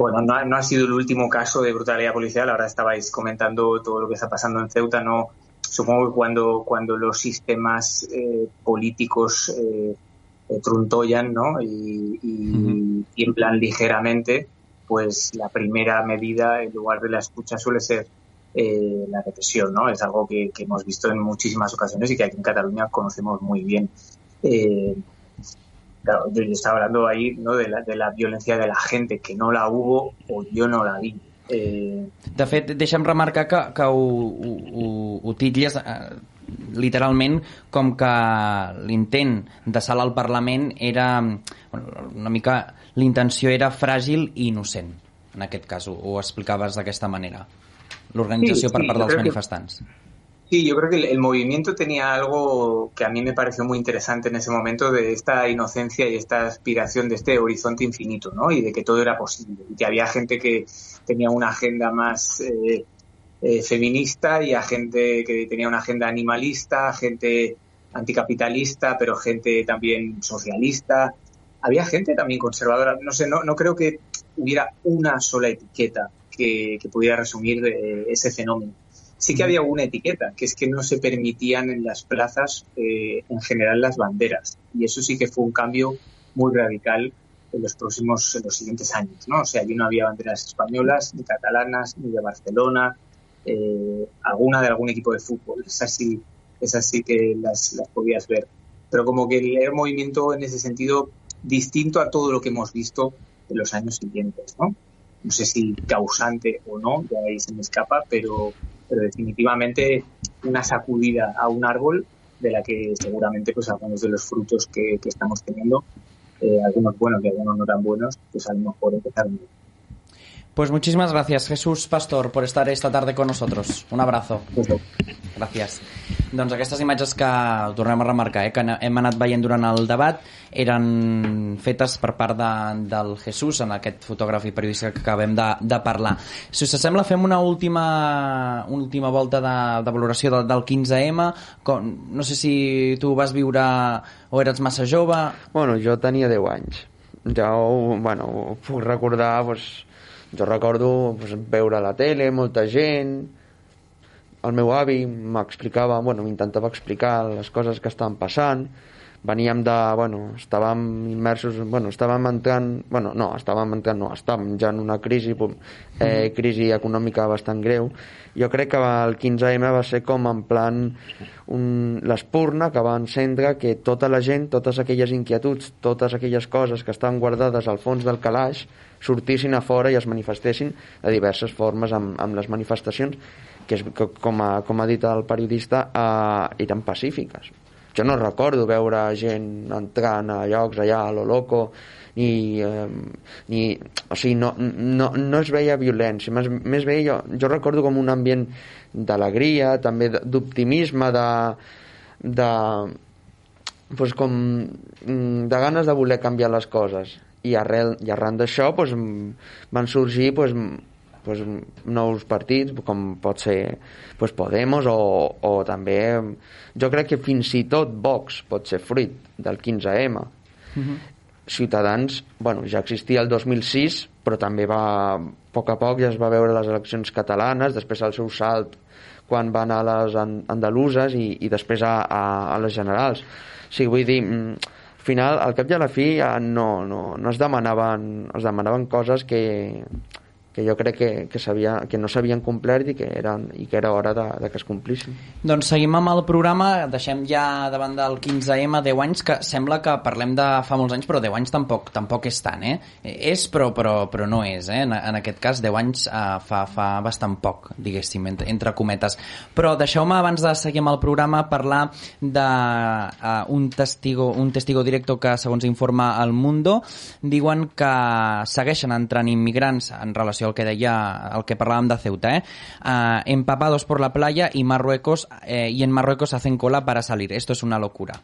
bueno, no, no ha sido el último caso de brutalidad policial, ahora estabais comentando todo lo que está pasando en Ceuta, no supongo que cuando, cuando los sistemas eh, políticos eh, eh, truntoyan ¿no? y, y tiemblan ligeramente, pues la primera medida en lugar de la escucha suele ser eh, la represión, ¿no? Es algo que, que, hemos visto en muchísimas ocasiones y que aquí en Cataluña conocemos muy bien. Claro, yo, yo, estaba hablando ahí ¿no? de, la, de la violencia de la gente, que no la hubo o yo no la vi. Eh... De fet, deixa'm remarcar que, que ho, ho, ho titlles eh, literalment com que l'intent de sala al Parlament era bueno, una mica l'intenció era fràgil i innocent en aquest cas, ho, ho explicaves d'aquesta manera l'organització sí, per part dels manifestants que... Sí, yo creo que el, el, movimiento tenía algo que a mí me pareció muy interesante en ese momento de esta inocencia y esta aspiración de este horizonte infinito, ¿no? Y de que todo era posible. Y que había gente que tenía una agenda más eh, eh, feminista y a gente que tenía una agenda animalista, gente anticapitalista, pero gente también socialista. Había gente también conservadora. No sé, no, no creo que hubiera una sola etiqueta que, que pudiera resumir de ese fenómeno. Sí que había una etiqueta, que es que no se permitían en las plazas eh, en general las banderas. Y eso sí que fue un cambio muy radical en los próximos, en los siguientes años, ¿no? O sea, allí no había banderas españolas, ni catalanas, ni de Barcelona, eh, alguna de algún equipo de fútbol. Es así, es así que las, las podías ver. Pero como que el movimiento en ese sentido distinto a todo lo que hemos visto en los años siguientes, ¿no? No sé si causante o no, ya ahí se me escapa, pero, pero definitivamente una sacudida a un árbol de la que seguramente pues algunos de los frutos que, que estamos teniendo, eh, algunos buenos y algunos no tan buenos, pues a lo mejor empezaron. Pues muchísimas gracias, Jesús Pastor, por estar esta tarde con nosotros. Un abrazo. Gràcies. Doncs aquestes imatges que tornem a remarcar, eh, que hem anat veient durant el debat, eren fetes per part de, del Jesús, en aquest fotògraf i periodista que acabem de, de parlar. Si us sembla, fem una última, una última volta de, de valoració de, del 15M. Com, no sé si tu vas viure o eres massa jove... Bueno, jo tenia 10 anys. Ja ho, bueno, ho puc recordar, doncs, jo recordo pues, veure a la tele, molta gent, el meu avi m'explicava, bueno, m'intentava explicar les coses que estaven passant, veníem de, bueno, estàvem immersos, bueno, estàvem entrant, bueno, no, estàvem entrant, no, estàvem ja en una crisi, eh, crisi econòmica bastant greu. Jo crec que el 15M va ser com en plan l'espurna que va encendre que tota la gent, totes aquelles inquietuds, totes aquelles coses que estaven guardades al fons del calaix, sortissin a fora i es manifestessin de diverses formes amb, amb les manifestacions que, és, que com, a, com ha dit el periodista eh, eren pacífiques. Jo no recordo veure gent entrant a llocs allà a lo loco ni, eh, ni o sigui, no, no, no es veia violència. Més, més bé jo, jo recordo com un ambient d'alegria també d'optimisme de, de pues com mm, de ganes de voler canviar les coses. I, arrel, i arran d'això pues, van sorgir pues, pues, nous partits com pot ser pues, Podemos o, o també jo crec que fins i tot Vox pot ser fruit del 15M uh -huh. Ciutadans bueno, ja existia el 2006 però també va a poc a poc ja es va veure les eleccions catalanes després el seu salt quan va anar a les andaluses i, i després a, a, a les generals o sigui, vull dir mm, al final, al cap i a la fi, no, no, no es demanaven, es demanaven coses que, que jo crec que, que, sabia, que no s'havien complert i que, eren, i que era hora de, de que es complissin. Doncs seguim amb el programa, deixem ja davant del 15M 10 anys, que sembla que parlem de fa molts anys, però 10 anys tampoc tampoc és tant, eh? És, però, però, però no és, eh? En, en aquest cas, 10 anys uh, fa, fa bastant poc, diguéssim, entre, entre cometes. Però deixeu-me, abans de seguir amb el programa, parlar d'un un testigo, un testigo directo que, segons informa El Mundo, diuen que segueixen entrant immigrants en relació relació al que deia, el que parlàvem de Ceuta, eh? Uh, empapados por la playa y Marruecos eh, y en Marruecos hacen cola para salir. Esto es una locura.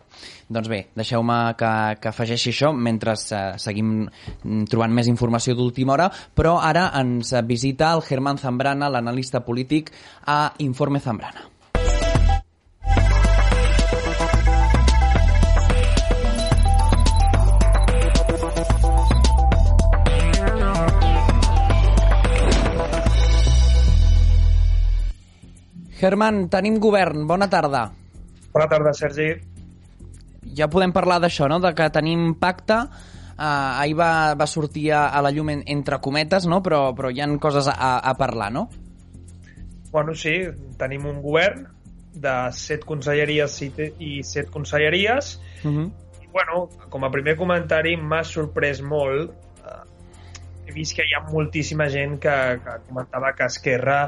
Doncs bé, deixeu-me que, que afegeixi això mentre uh, seguim trobant més informació d'última hora, però ara ens visita el Germán Zambrana, l'analista polític, a Informe Zambrana. Germán, tenim govern. Bona tarda. Bona tarda, Sergi. Ja podem parlar d'això, no?, de que tenim pacte. Uh, ahir va, va sortir a, a la llum en, entre cometes, no?, però, però hi han coses a, a parlar, no? Bueno, sí, tenim un govern de set conselleries i set conselleries uh -huh. i, bueno, com a primer comentari m'ha sorprès molt uh, he vist que hi ha moltíssima gent que, que comentava que Esquerra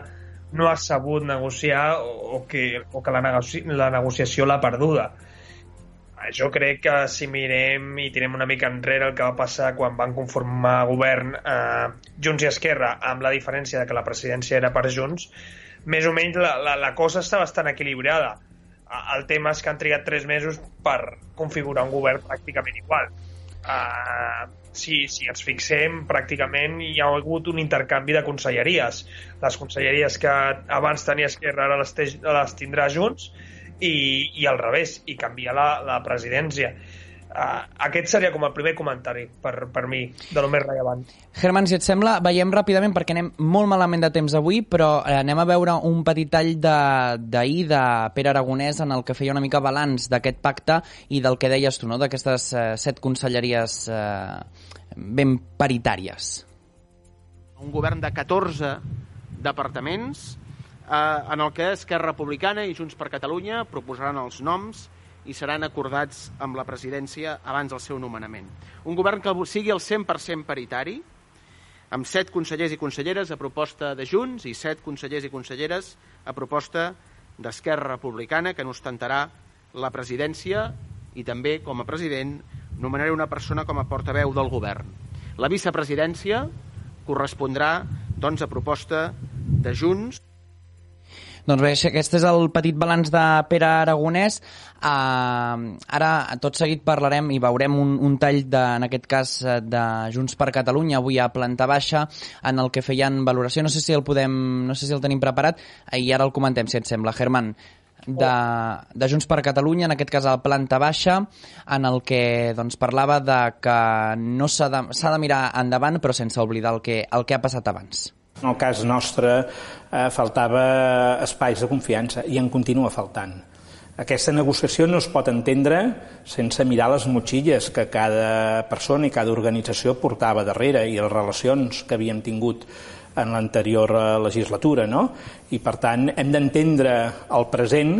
no ha sabut negociar o, que, o que la, negoci la negociació l'ha perduda. Jo crec que si mirem i tirem una mica enrere el que va passar quan van conformar govern eh, Junts i Esquerra amb la diferència de que la presidència era per Junts més o menys la, la, la cosa està bastant equilibrada. El tema és que han trigat tres mesos per configurar un govern pràcticament igual. Uh, si, si ens fixem pràcticament hi ha hagut un intercanvi de conselleries les conselleries que abans tenia Esquerra ara les, les tindrà Junts i, i al revés, i canviar la, la presidència. Uh, aquest seria com el primer comentari per, per mi, de lo més rellevant. Germán, si et sembla, veiem ràpidament perquè anem molt malament de temps avui, però eh, anem a veure un petit tall d'ahir de, de Pere Aragonès en el que feia una mica balanç d'aquest pacte i del que deies tu, no? d'aquestes eh, set conselleries eh, ben paritàries. Un govern de 14 departaments eh, en el que Esquerra Republicana i Junts per Catalunya proposaran els noms i seran acordats amb la presidència abans del seu nomenament. Un govern que sigui el 100% paritari, amb set consellers i conselleres a proposta de Junts i set consellers i conselleres a proposta d'Esquerra Republicana, que n'ostentarà la presidència i també, com a president, nomenaré una persona com a portaveu del govern. La vicepresidència correspondrà doncs, a proposta de Junts doncs bé, aquest és el petit balanç de Pere Aragonès. Uh, ara, tot seguit, parlarem i veurem un, un tall, de, en aquest cas, de Junts per Catalunya, avui a planta baixa, en el que feien valoració. No sé si el podem, no sé si el tenim preparat, i ara el comentem, si et sembla. Germán, de, de Junts per Catalunya, en aquest cas a la planta baixa, en el que doncs, parlava de que no s'ha de, de mirar endavant, però sense oblidar el que, el que ha passat abans. En el cas nostre eh, faltava espais de confiança i en continua faltant. Aquesta negociació no es pot entendre sense mirar les motxilles que cada persona i cada organització portava darrere i les relacions que havíem tingut en l'anterior eh, legislatura. No? I, per tant, hem d'entendre el present,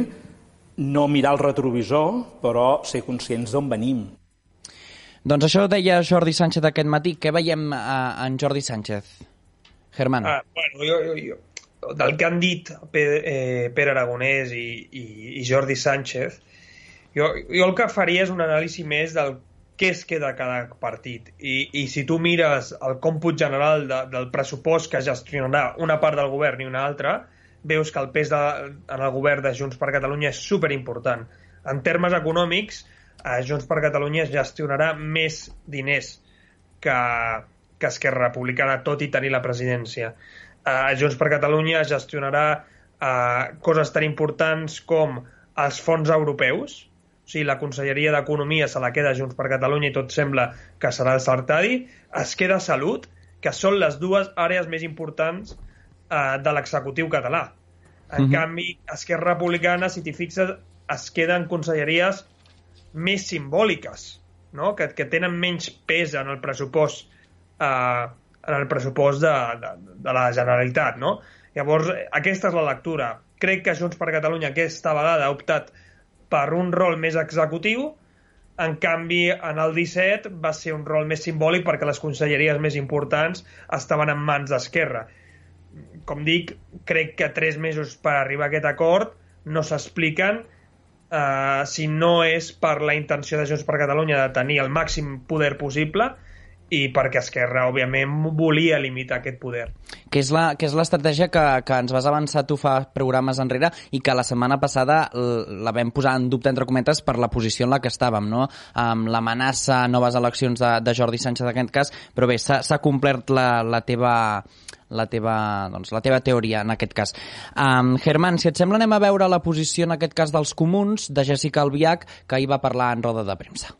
no mirar el retrovisor, però ser conscients d'on venim. Doncs això deia Jordi Sánchez aquest matí. Què veiem eh, en Jordi Sánchez? Germán. Ah, bueno, jo, jo, jo, del que han dit Pere, eh, Pere Aragonès i, i, i Jordi Sánchez, jo, jo el que faria és un anàlisi més del què es queda cada partit. I, i si tu mires el còmput general de, del pressupost que gestionarà una part del govern i una altra, veus que el pes de, en el govern de Junts per Catalunya és superimportant. En termes econòmics, eh, Junts per Catalunya gestionarà més diners que, que Esquerra Republicana, tot i tenir la presidència. Uh, Junts per Catalunya gestionarà uh, coses tan importants com els fons europeus, o sigui, la Conselleria d'Economia se la queda Junts per Catalunya i tot sembla que serà el Sartadi, es queda Salut, que són les dues àrees més importants uh, de l'executiu català. En uh mhm. -huh. canvi, Esquerra Republicana, si t'hi fixes, es queden conselleries més simbòliques, no? que, que tenen menys pes en el pressupost eh, en el pressupost de, de, de la Generalitat, no? Llavors, aquesta és la lectura. Crec que Junts per Catalunya aquesta vegada ha optat per un rol més executiu, en canvi, en el 17 va ser un rol més simbòlic perquè les conselleries més importants estaven en mans d'Esquerra. Com dic, crec que tres mesos per arribar a aquest acord no s'expliquen eh, si no és per la intenció de Junts per Catalunya de tenir el màxim poder possible, i perquè Esquerra, òbviament, volia limitar aquest poder. Que és l'estratègia que, que ens vas avançar tu fa programes enrere i que la setmana passada la vam posar en dubte, entre cometes, per la posició en la que estàvem, no? amb l'amenaça a noves eleccions de, de Jordi Sánchez en aquest cas, però bé, s'ha complert la, la teva la teva, doncs, la teva teoria en aquest cas. Um, Germán, si et sembla anem a veure la posició en aquest cas dels comuns de Jessica Albiach que ahir va parlar en roda de premsa.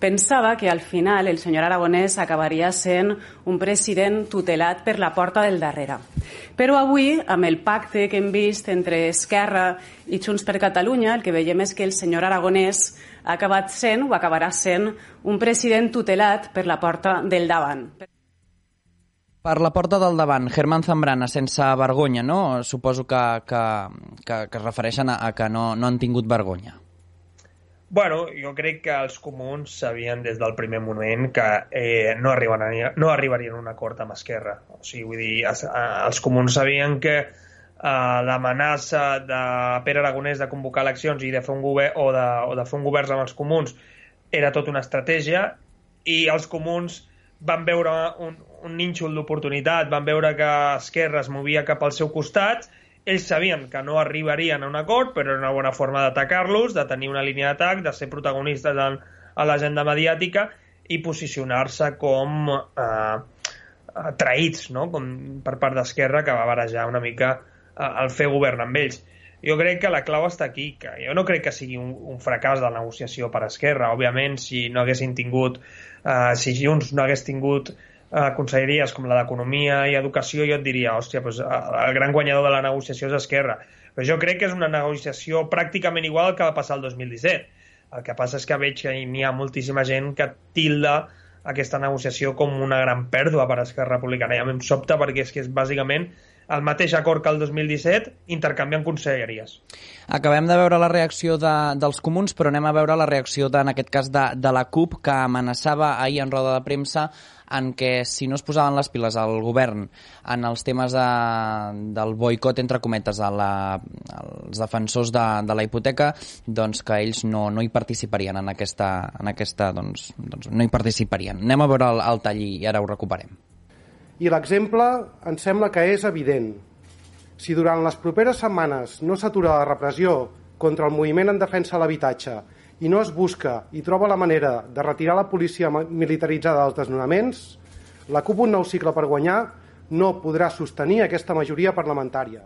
Pensava que al final el senyor Aragonès acabaria sent un president tutelat per la porta del darrere. Però avui, amb el pacte que hem vist entre Esquerra i Junts per Catalunya, el que veiem és que el senyor Aragonès ha acabat sent o acabarà sent un president tutelat per la porta del davant. Per la porta del davant, Germán Zambrana, sense vergonya, no? Suposo que, que, que, que es refereixen a, a que no, no han tingut vergonya. Bueno, jo crec que els comuns sabien des del primer moment que eh, no, arribarien, no arribarien a un acord amb Esquerra. O sigui, vull dir, els, els comuns sabien que eh, l'amenaça de Pere Aragonès de convocar eleccions i de fer un govern o de, o de fer un govern amb els comuns era tot una estratègia i els comuns van veure un, un nínxol d'oportunitat, van veure que Esquerra es movia cap al seu costat ells sabien que no arribarien a un acord, però era una bona forma d'atacar-los, de tenir una línia d'atac, de ser protagonistes en, a l'agenda mediàtica i posicionar-se com eh, traïts no? com per part d'Esquerra, que va barejar una mica eh, el fer govern amb ells. Jo crec que la clau està aquí, que jo no crec que sigui un, un fracàs de la negociació per Esquerra. Òbviament, si no haguessin tingut, eh, si Junts no hagués tingut eh, conselleries com la d'Economia i Educació, jo et diria, hòstia, doncs, el gran guanyador de la negociació és Esquerra. Però jo crec que és una negociació pràcticament igual que va passar el 2017. El que passa és que veig que n'hi ha moltíssima gent que tilda aquesta negociació com una gran pèrdua per a Esquerra Republicana. I a mi em sobta perquè és que és bàsicament el mateix acord que el 2017 intercanviant conselleries. Acabem de veure la reacció de, dels comuns, però anem a veure la reacció, de, en aquest cas, de, de la CUP, que amenaçava ahir en roda de premsa en què si no es posaven les piles al govern en els temes de, del boicot, entre cometes, a la, als defensors de, de la hipoteca, doncs que ells no, no hi participarien en aquesta, en aquesta doncs, doncs no hi participarien. Anem a veure el, el tall i ara ho recuperem. I l'exemple ens sembla que és evident. Si durant les properes setmanes no s'atura la repressió contra el moviment en defensa de l'habitatge i no es busca i troba la manera de retirar la policia militaritzada dels desnonaments, la CUP un nou cicle per guanyar no podrà sostenir aquesta majoria parlamentària.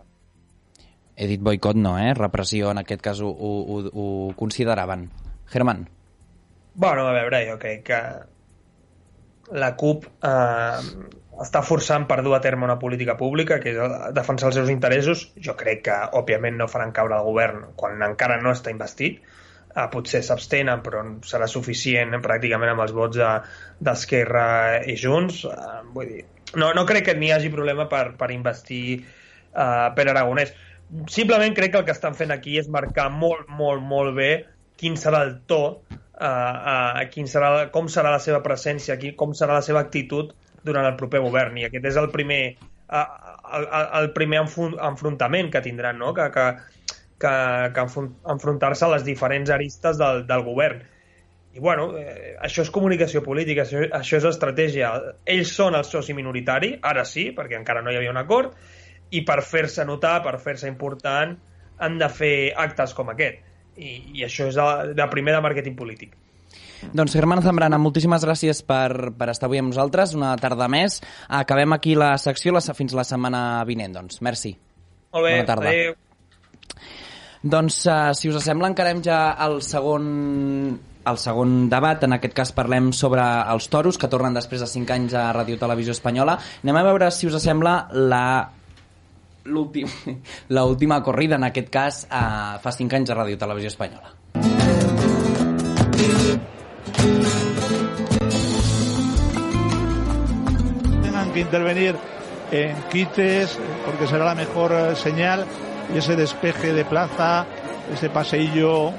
He dit boicot no, eh? Repressió, en aquest cas ho, ho, ho consideraven. Germán. Bueno, a veure, jo crec que la CUP eh, està forçant per dur a terme una política pública, que és defensar els seus interessos. Jo crec que, òbviament, no faran caure el govern quan encara no està investit. Uh, potser s'abstenen, però serà suficient eh, pràcticament amb els vots d'Esquerra de, i Junts. Uh, vull dir, no, no crec que n'hi hagi problema per, per investir uh, per Aragonès. Simplement crec que el que estan fent aquí és marcar molt, molt, molt bé quin serà el to, uh, uh, quin serà, com serà la seva presència, aquí, com serà la seva actitud durant el proper govern i aquest és el primer el, el primer enfrontament que tindran no? que, que, que, que enfrontar-se a les diferents aristes del, del govern i bueno, eh, això és comunicació política, això, això és estratègia. Ells són el soci minoritari, ara sí, perquè encara no hi havia un acord, i per fer-se notar, per fer-se important, han de fer actes com aquest. I, i això és de, de primer de màrqueting polític. Doncs Germán Zambrana, moltíssimes gràcies per, per estar avui amb nosaltres, una tarda més. Acabem aquí la secció la, fins la setmana vinent, doncs. Merci. Molt bé, Bona tarda. adéu. Doncs, uh, si us sembla, encarem ja el segon el segon debat, en aquest cas parlem sobre els toros, que tornen després de 5 anys a Ràdio Televisió Espanyola. Anem a veure, si us sembla, la l'última corrida, en aquest cas, uh, fa 5 anys a Ràdio Televisió Espanyola. Tengan que intervenir en quites porque será la mejor eh, señal. Y ese despeje de plaza ese paseillo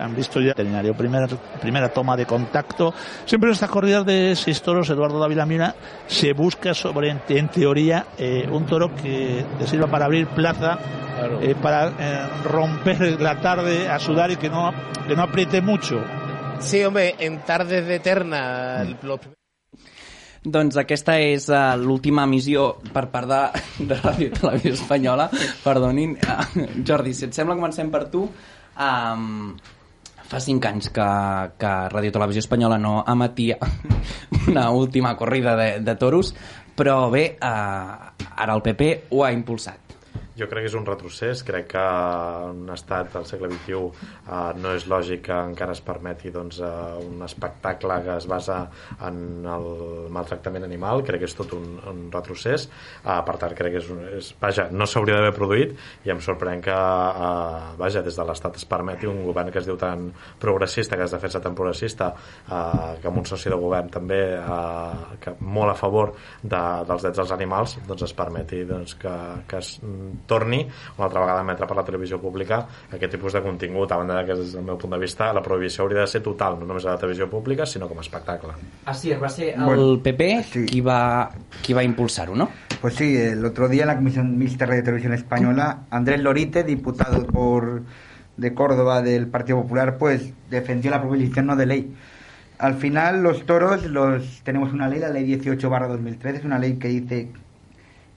han visto ya veterinario primera, primera toma de contacto. Siempre en estas corridas de seis toros Eduardo Dávila Mina se busca sobre en, teoría eh, un toro que te sirva para abrir plaza claro. eh, para eh, romper la tarde a sudar y que no, que no apriete mucho Sí, hombre, en tardes de eterna... Los... Doncs aquesta és uh, l'última emissió per part de, de Ràdio Televisió Espanyola. Perdonin. Uh, Jordi, si et sembla, comencem per tu. Um, fa cinc anys que, que Ràdio Televisió Espanyola no emetia una última corrida de, de toros, però bé, uh, ara el PP ho ha impulsat. Jo crec que és un retrocés, crec que en un estat del segle XXI uh, no és lògic que encara es permeti doncs, uh, un espectacle que es basa en el maltractament animal, crec que és tot un, un retrocés, uh, per tant crec que és, un, és vaja, no s'hauria d'haver produït i em sorprèn que uh, vaja, des de l'estat es permeti un govern que es diu tan progressista, que es defensa tan progressista, uh, que amb un soci de govern també uh, que molt a favor de, dels drets dels animals, doncs es permeti doncs, que, que es torni una altra vegada a emetre per la televisió pública aquest tipus de contingut, a banda que des del meu punt de vista la prohibició hauria de ser total, no només a la televisió pública, sinó com a espectacle. Así es, va ser el Bueno, PP qui va, qui va impulsar-ho, no? Pues sí, el otro día en la Comisión Mixta de Radio y Televisión Española, Andrés Lorite, diputado por de Córdoba del Partido Popular, pues defendió la prohibición no de ley. Al final los toros los tenemos una ley, la ley 18 2013, es una ley que dice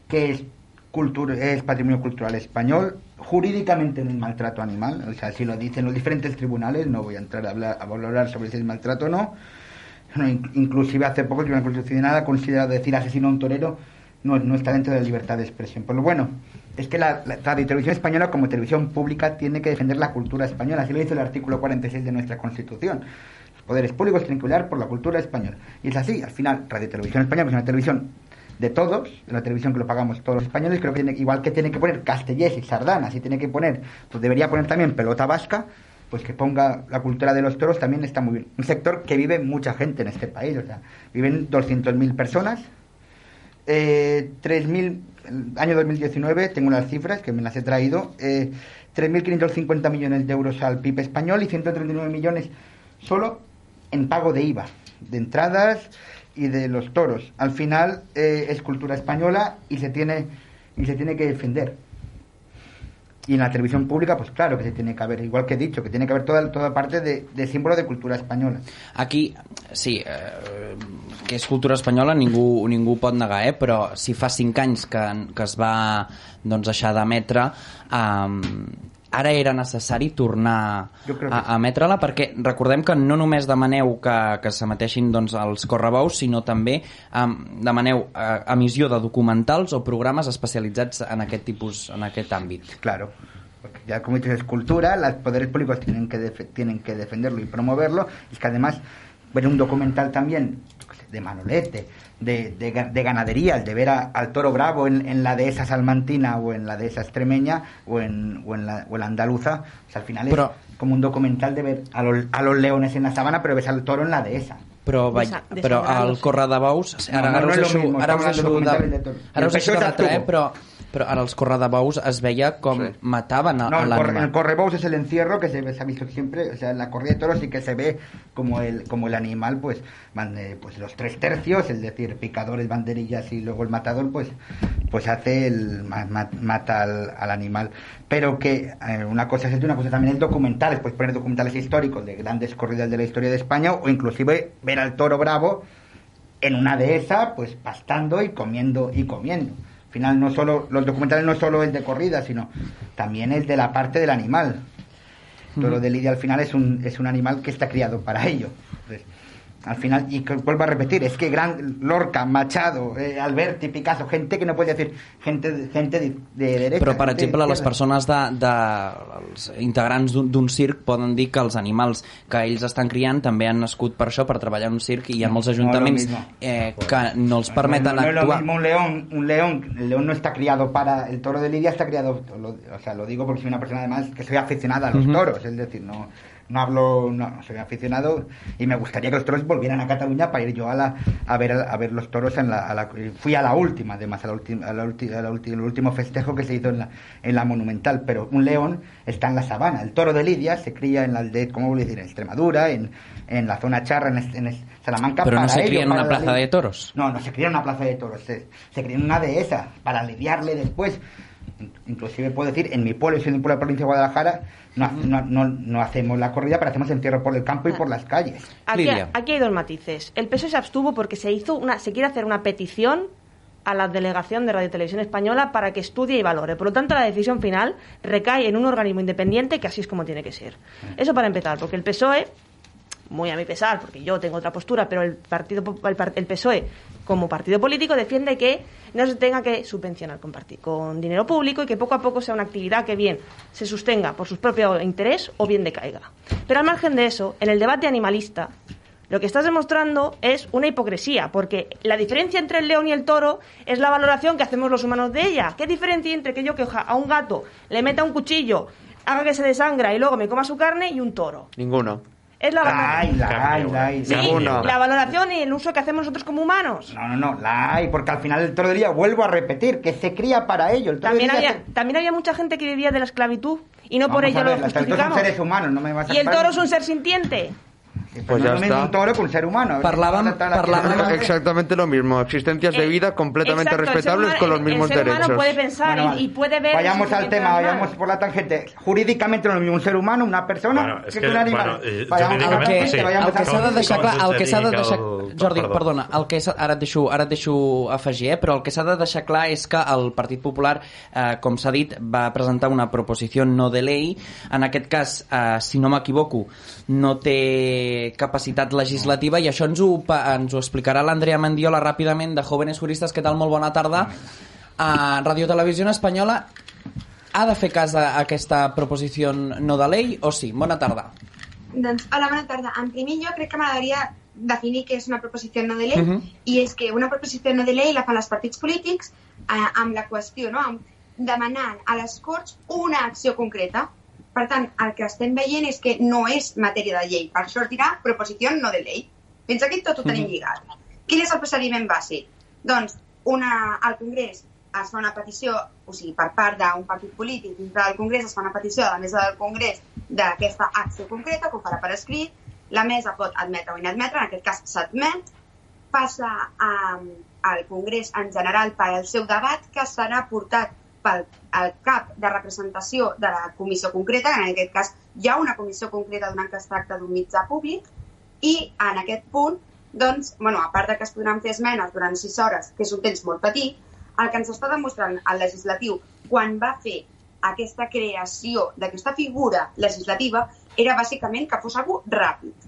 que es cultura, es patrimonio cultural español, jurídicamente no es maltrato animal, o sea, si lo dicen los diferentes tribunales, no voy a entrar a hablar, a valorar sobre si es maltrato o no. No, in- inclusive hace poco el Tribunal Constitucional ha considerado decir asesino a un torero no, no está dentro de la libertad de expresión. Pero bueno, es que la, la Radio Televisión Española como televisión pública tiene que defender la cultura española, así lo dice el artículo 46 de nuestra Constitución. Los poderes públicos tienen que por la cultura española. Y es así, al final, Radio Televisión Española es una televisión de todos, de la televisión que lo pagamos todos los españoles, creo que tiene, igual que tiene que poner Castellés y Sardanas y tiene que poner, pues debería poner también pelota vasca, pues que ponga la cultura de los toros también está muy bien. Un sector que vive mucha gente en este país, o sea, viven 200.000 personas, eh, 3.000, el año 2019, tengo unas cifras que me las he traído, eh, 3.550 millones de euros al PIB español y 139 millones solo en pago de IVA, de entradas y de los toros. Al final eh, es cultura española y se tiene y se tiene que defender. Y en la televisión pública, pues claro que se tiene que haber, igual que he dicho, que tiene que haber toda, toda parte de, de símbolo de cultura española. Aquí, sí, eh, que és cultura espanyola ningú, ningú pot negar, eh? però si fa cinc anys que, que es va doncs, deixar d'emetre, eh, ara era necessari tornar que a, a emetre-la perquè recordem que no només demaneu que, que s'emeteixin doncs, els correbous, sinó també eh, demaneu eh, emissió de documentals o programes especialitzats en aquest tipus, en aquest àmbit. Claro. Porque ya como dicho, es cultura, los poderes públicos tienen que, tienen que defenderlo y promoverlo. Y es que además, ver un documental también de Manolete, de, de, de ganadería, el de ver a- al toro bravo en, en la dehesa salmantina o en la dehesa extremeña o en, o en, la, o en la andaluza, o sea, al final Pero- es como un documental de ver a los, a los leones en la sabana, pero ves al toro en la dehesa. Però, vaig, però el corre de bous ara, No, no, és ara us deixo de, ara El us deixo de eh? Però, però ara els corre de bous es veia com mataven a, No, a el, corre, el l'animal correbous es el encierro que se, ha visto siempre, o sea, en la corrida de toros sí que se ve como el, como el animal, pues, van, eh, pues los tres tercios, es decir, picadores, banderillas y luego el matador, pues, pues hace el, ma- ma- mata al, al animal. Pero que eh, una cosa es esto una cosa también es documentales, pues poner documentales históricos de grandes corridas de la historia de España o inclusive ver al toro bravo en una dehesa, pues pastando y comiendo y comiendo. Al final no solo los documentales no solo es de corrida, sino también es de la parte del animal. Toro Ujú. de lidia al final es un es un animal que está criado para ello. Al final y vuelvo a repetir, es que gran Lorca, Machado, eh, Alberti, Picasso, gente que no puede decir gente gente de, de derecha. però per gente de exemple les persones de, de els integrants d'un- circ poden dir que els animals que ells estan criant també han nascut per això, per treballar en un circ i hi ha No, molts no ajuntaments mismo. eh, que no els permeten no, no es lo actuar mismo un león, un león, el león no está criado para, el toro de Lidia está criado, lo- o sea, lo digo porque soy una persona además que soy aficionada a los Ujú. toros, es decir, no, no hablo, no, soy aficionado y me gustaría que los toros volvieran a Cataluña para ir yo a la, a ver, a ver los toros en la, a la- fui a la última, además, a la última, a la ulti- a la ulti- el último festejo que se hizo en la, en la monumental, pero un león está en la sabana, el toro de Lidia se cría en la aldea, ¿cómo voy a decir? En Extremadura, en, en la zona charra, en, en Salamanca, però no se ello, cria en una la plaza de toros No, no se cría en una plaza de toros, se, se cría en una dehesa para lidiarle después. In- Inclusive puedo decir, en mi pueblo, soy de un pueblo de la provincia de Guadalajara, no, no, no, no hacemos la corrida, pero hacemos encierro por el campo y por las calles. Aquí, aquí hay dos matices. El PSOE se abstuvo porque se hizo una, se quiere hacer una petición a la delegación de Radio y Televisión Española para que estudie y valore. Por lo tanto, la decisión final recae en un organismo independiente que así es como tiene que ser. Eso para empezar, porque el PSOE muy a mi pesar, porque yo tengo otra postura, pero el, partido, el, PSOE, como partido político, defiende que no se tenga que subvencionar con, con dinero público y que poco a poco sea una actividad que bien se sostenga por su propio interés o bien decaiga. Pero al margen de eso, en el debate animalista, lo que estás demostrando es una hipocresía, porque la diferencia entre el león y el toro es la valoración que hacemos los humanos de ella. ¿Qué diferencia entre que yo que a un gato le meta un cuchillo, haga que se desangra y luego me coma su carne y un toro? Ninguna. Es la La hay, la hay, la hay. Sí, la valoración y el uso que hacemos nosotros como humanos. No, no, no, la hay, porque al final el toro de día, vuelvo a repetir, que se cría para ello. El También había, se- también había mucha gente que vivía de la esclavitud y no por Vamos ello a lo ver, los toros son justificamos. seres humanos, no me vas a Y el toro es un ser sintiente. Pues no ya es lo mismo está. un toro que un ser humano. Parlábem- de- Exactamente lo mismo. Existencias de vida completamente Exacto, el ser respetables humano- con los el- mismos el ser humano derechos. puede pensar Bueno, y- vale. y, puede ver... Vayamos al tema, animal. vayamos por la tangente. Jurídicamente no es lo mismo un ser humano, una persona, Bueno, és que, que, un animal. bueno, eh, Vayamos a la jurídicament, tangente, sí. vayamos el que al s'ha de tema. deixar clar, el que s'ha de jutge deixar... digui que Jordi, perdó. perdona, el que s'ha- ara et deixo, ara et deixo afegir, eh? però el que s'ha de deixar clar és que el Partit Popular, eh, com s'ha dit, va presentar una proposició no de llei. En aquest cas, eh, si no m'equivoco, no té capacitat legislativa i això ens ho, ens ho explicarà l'Andrea Mendiola ràpidament de Jóvenes Juristes. Què tal? Molt bona tarda. A Radio Televisió Espanyola ha de fer cas a aquesta proposició no de llei o sí? Bona tarda. Doncs, hola, bona tarda. En primer lloc, crec que m'agradaria definir què és una proposició no de llei, Mhm. i és que una proposició no de llei la fan els partits polítics eh, amb la qüestió, no?, amb, demanant a les Corts una acció concreta. Per tant, el que estem veient és que no és matèria de llei. Per això es dirà proposició no de llei. Fins aquí tot ho tenim Mhm. lligat. Quin és el procediment bàsic? Doncs una, al Congrés es fa una petició, o sigui, per part d'un partit polític dintre del Congrés es fa una petició a la mesa del Congrés d'aquesta acció concreta, que ho farà per escrit, la mesa pot admetre o inadmetre, en aquest cas s'admet, passa a, al Congrés en general per al seu debat, que serà portat pel el cap de representació de la comissió concreta, en aquest cas hi ha una comissió concreta donant que es tracta d'un mitjà públic, i en aquest punt, doncs, bueno, a part de que es podran fer esmenes durant 6 hores, que és un temps molt petit, el que ens està demostrant el legislatiu quan va fer aquesta creació d'aquesta figura legislativa era bàsicament que fos algú ràpid.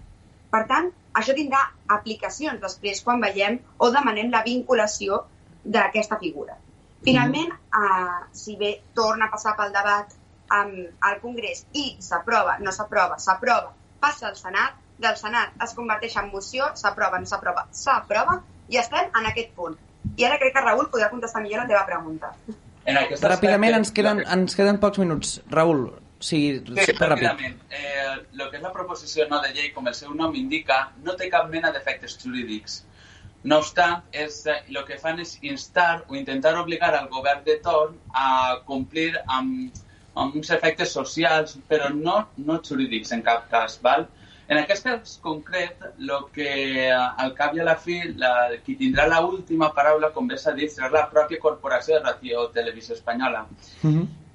Per tant, això tindrà aplicacions després quan veiem o demanem la vinculació d'aquesta figura. Finalment, eh, si bé torna a passar pel debat amb el Congrés i s'aprova, no s'aprova, s'aprova, passa al Senat, del Senat es converteix en moció, s'aprova, no s'aprova, s'aprova, i estem en aquest punt. I ara crec que Raül podrà contestar millor la teva pregunta. En Ràpidament, ens queden, ens queden pocs minuts. Raül, sí, Sí, ràpid. ràpidament. Eh, lo que és la proposició no de llei, com el seu nom indica, no té cap mena d'efectes jurídics. No obstant, és, eh, lo que fan és instar o intentar obligar al govern de torn a complir amb, amb uns efectes socials, però no, no jurídics en cap cas. Val? En aquest cas concret, lo que eh, al cap i a la fi, la, qui tindrà la última paraula, com bé s'ha dit, serà la pròpia Corporació de Ràdio Televisió Espanyola.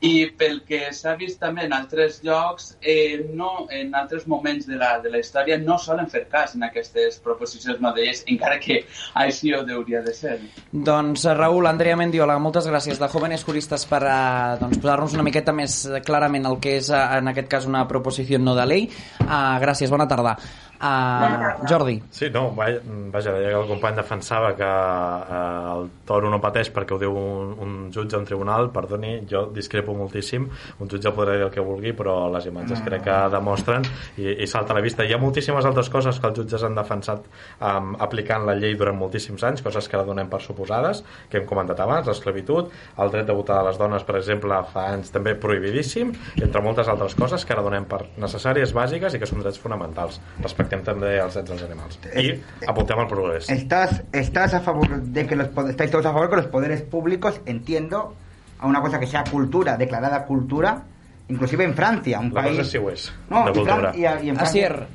I pel que s'ha vist també en altres llocs, eh, no, en altres moments de la, de la història no solen fer cas en aquestes proposicions no encara que així ho hauria de ser. Doncs eh, Raül, Andrea Mendiola, moltes gràcies de Jóvenes Juristes per eh, doncs, posar-nos una miqueta més eh, clarament el que és eh, en aquest cas una proposició no de llei. Uh, gràcies, bona tarda. Uh, Jordi. Sí, no, vaja, deia que el company defensava que eh, el toro no pateix perquè ho diu un, un jutge a un tribunal, perdoni, jo discrepo moltíssim, un jutge podrà dir el que vulgui, però les imatges No. crec que demostren i, i salta a la vista. Hi ha moltíssimes altres coses que els jutges han defensat um, aplicant la llei durant moltíssims anys, coses que ara donem per suposades, que hem comentat abans, l'esclavitud, el dret de votar de les dones, per exemple, fa anys també prohibidíssim, entre moltes altres coses que ara donem per necessàries, bàsiques i que són drets fonamentals. Respectem també els drets dels animals. I apuntem al progrés. ¿Estás, ¿Estás a favor de que los estáis todos a favor que los poderes públicos entiendo a una cosa que sea cultura, declarada cultura, inclusive en Francia, un La país... cosa sí ho és, No, de en cultura. Fran- i a- i en França- Asier,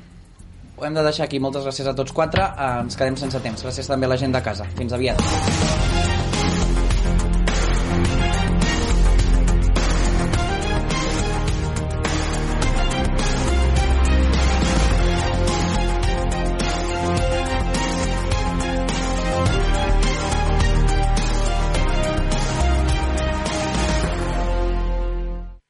ho hem de deixar aquí. Moltes gràcies a tots quatre. Eh, ens quedem sense temps. Gràcies també a la gent de casa. Fins aviat.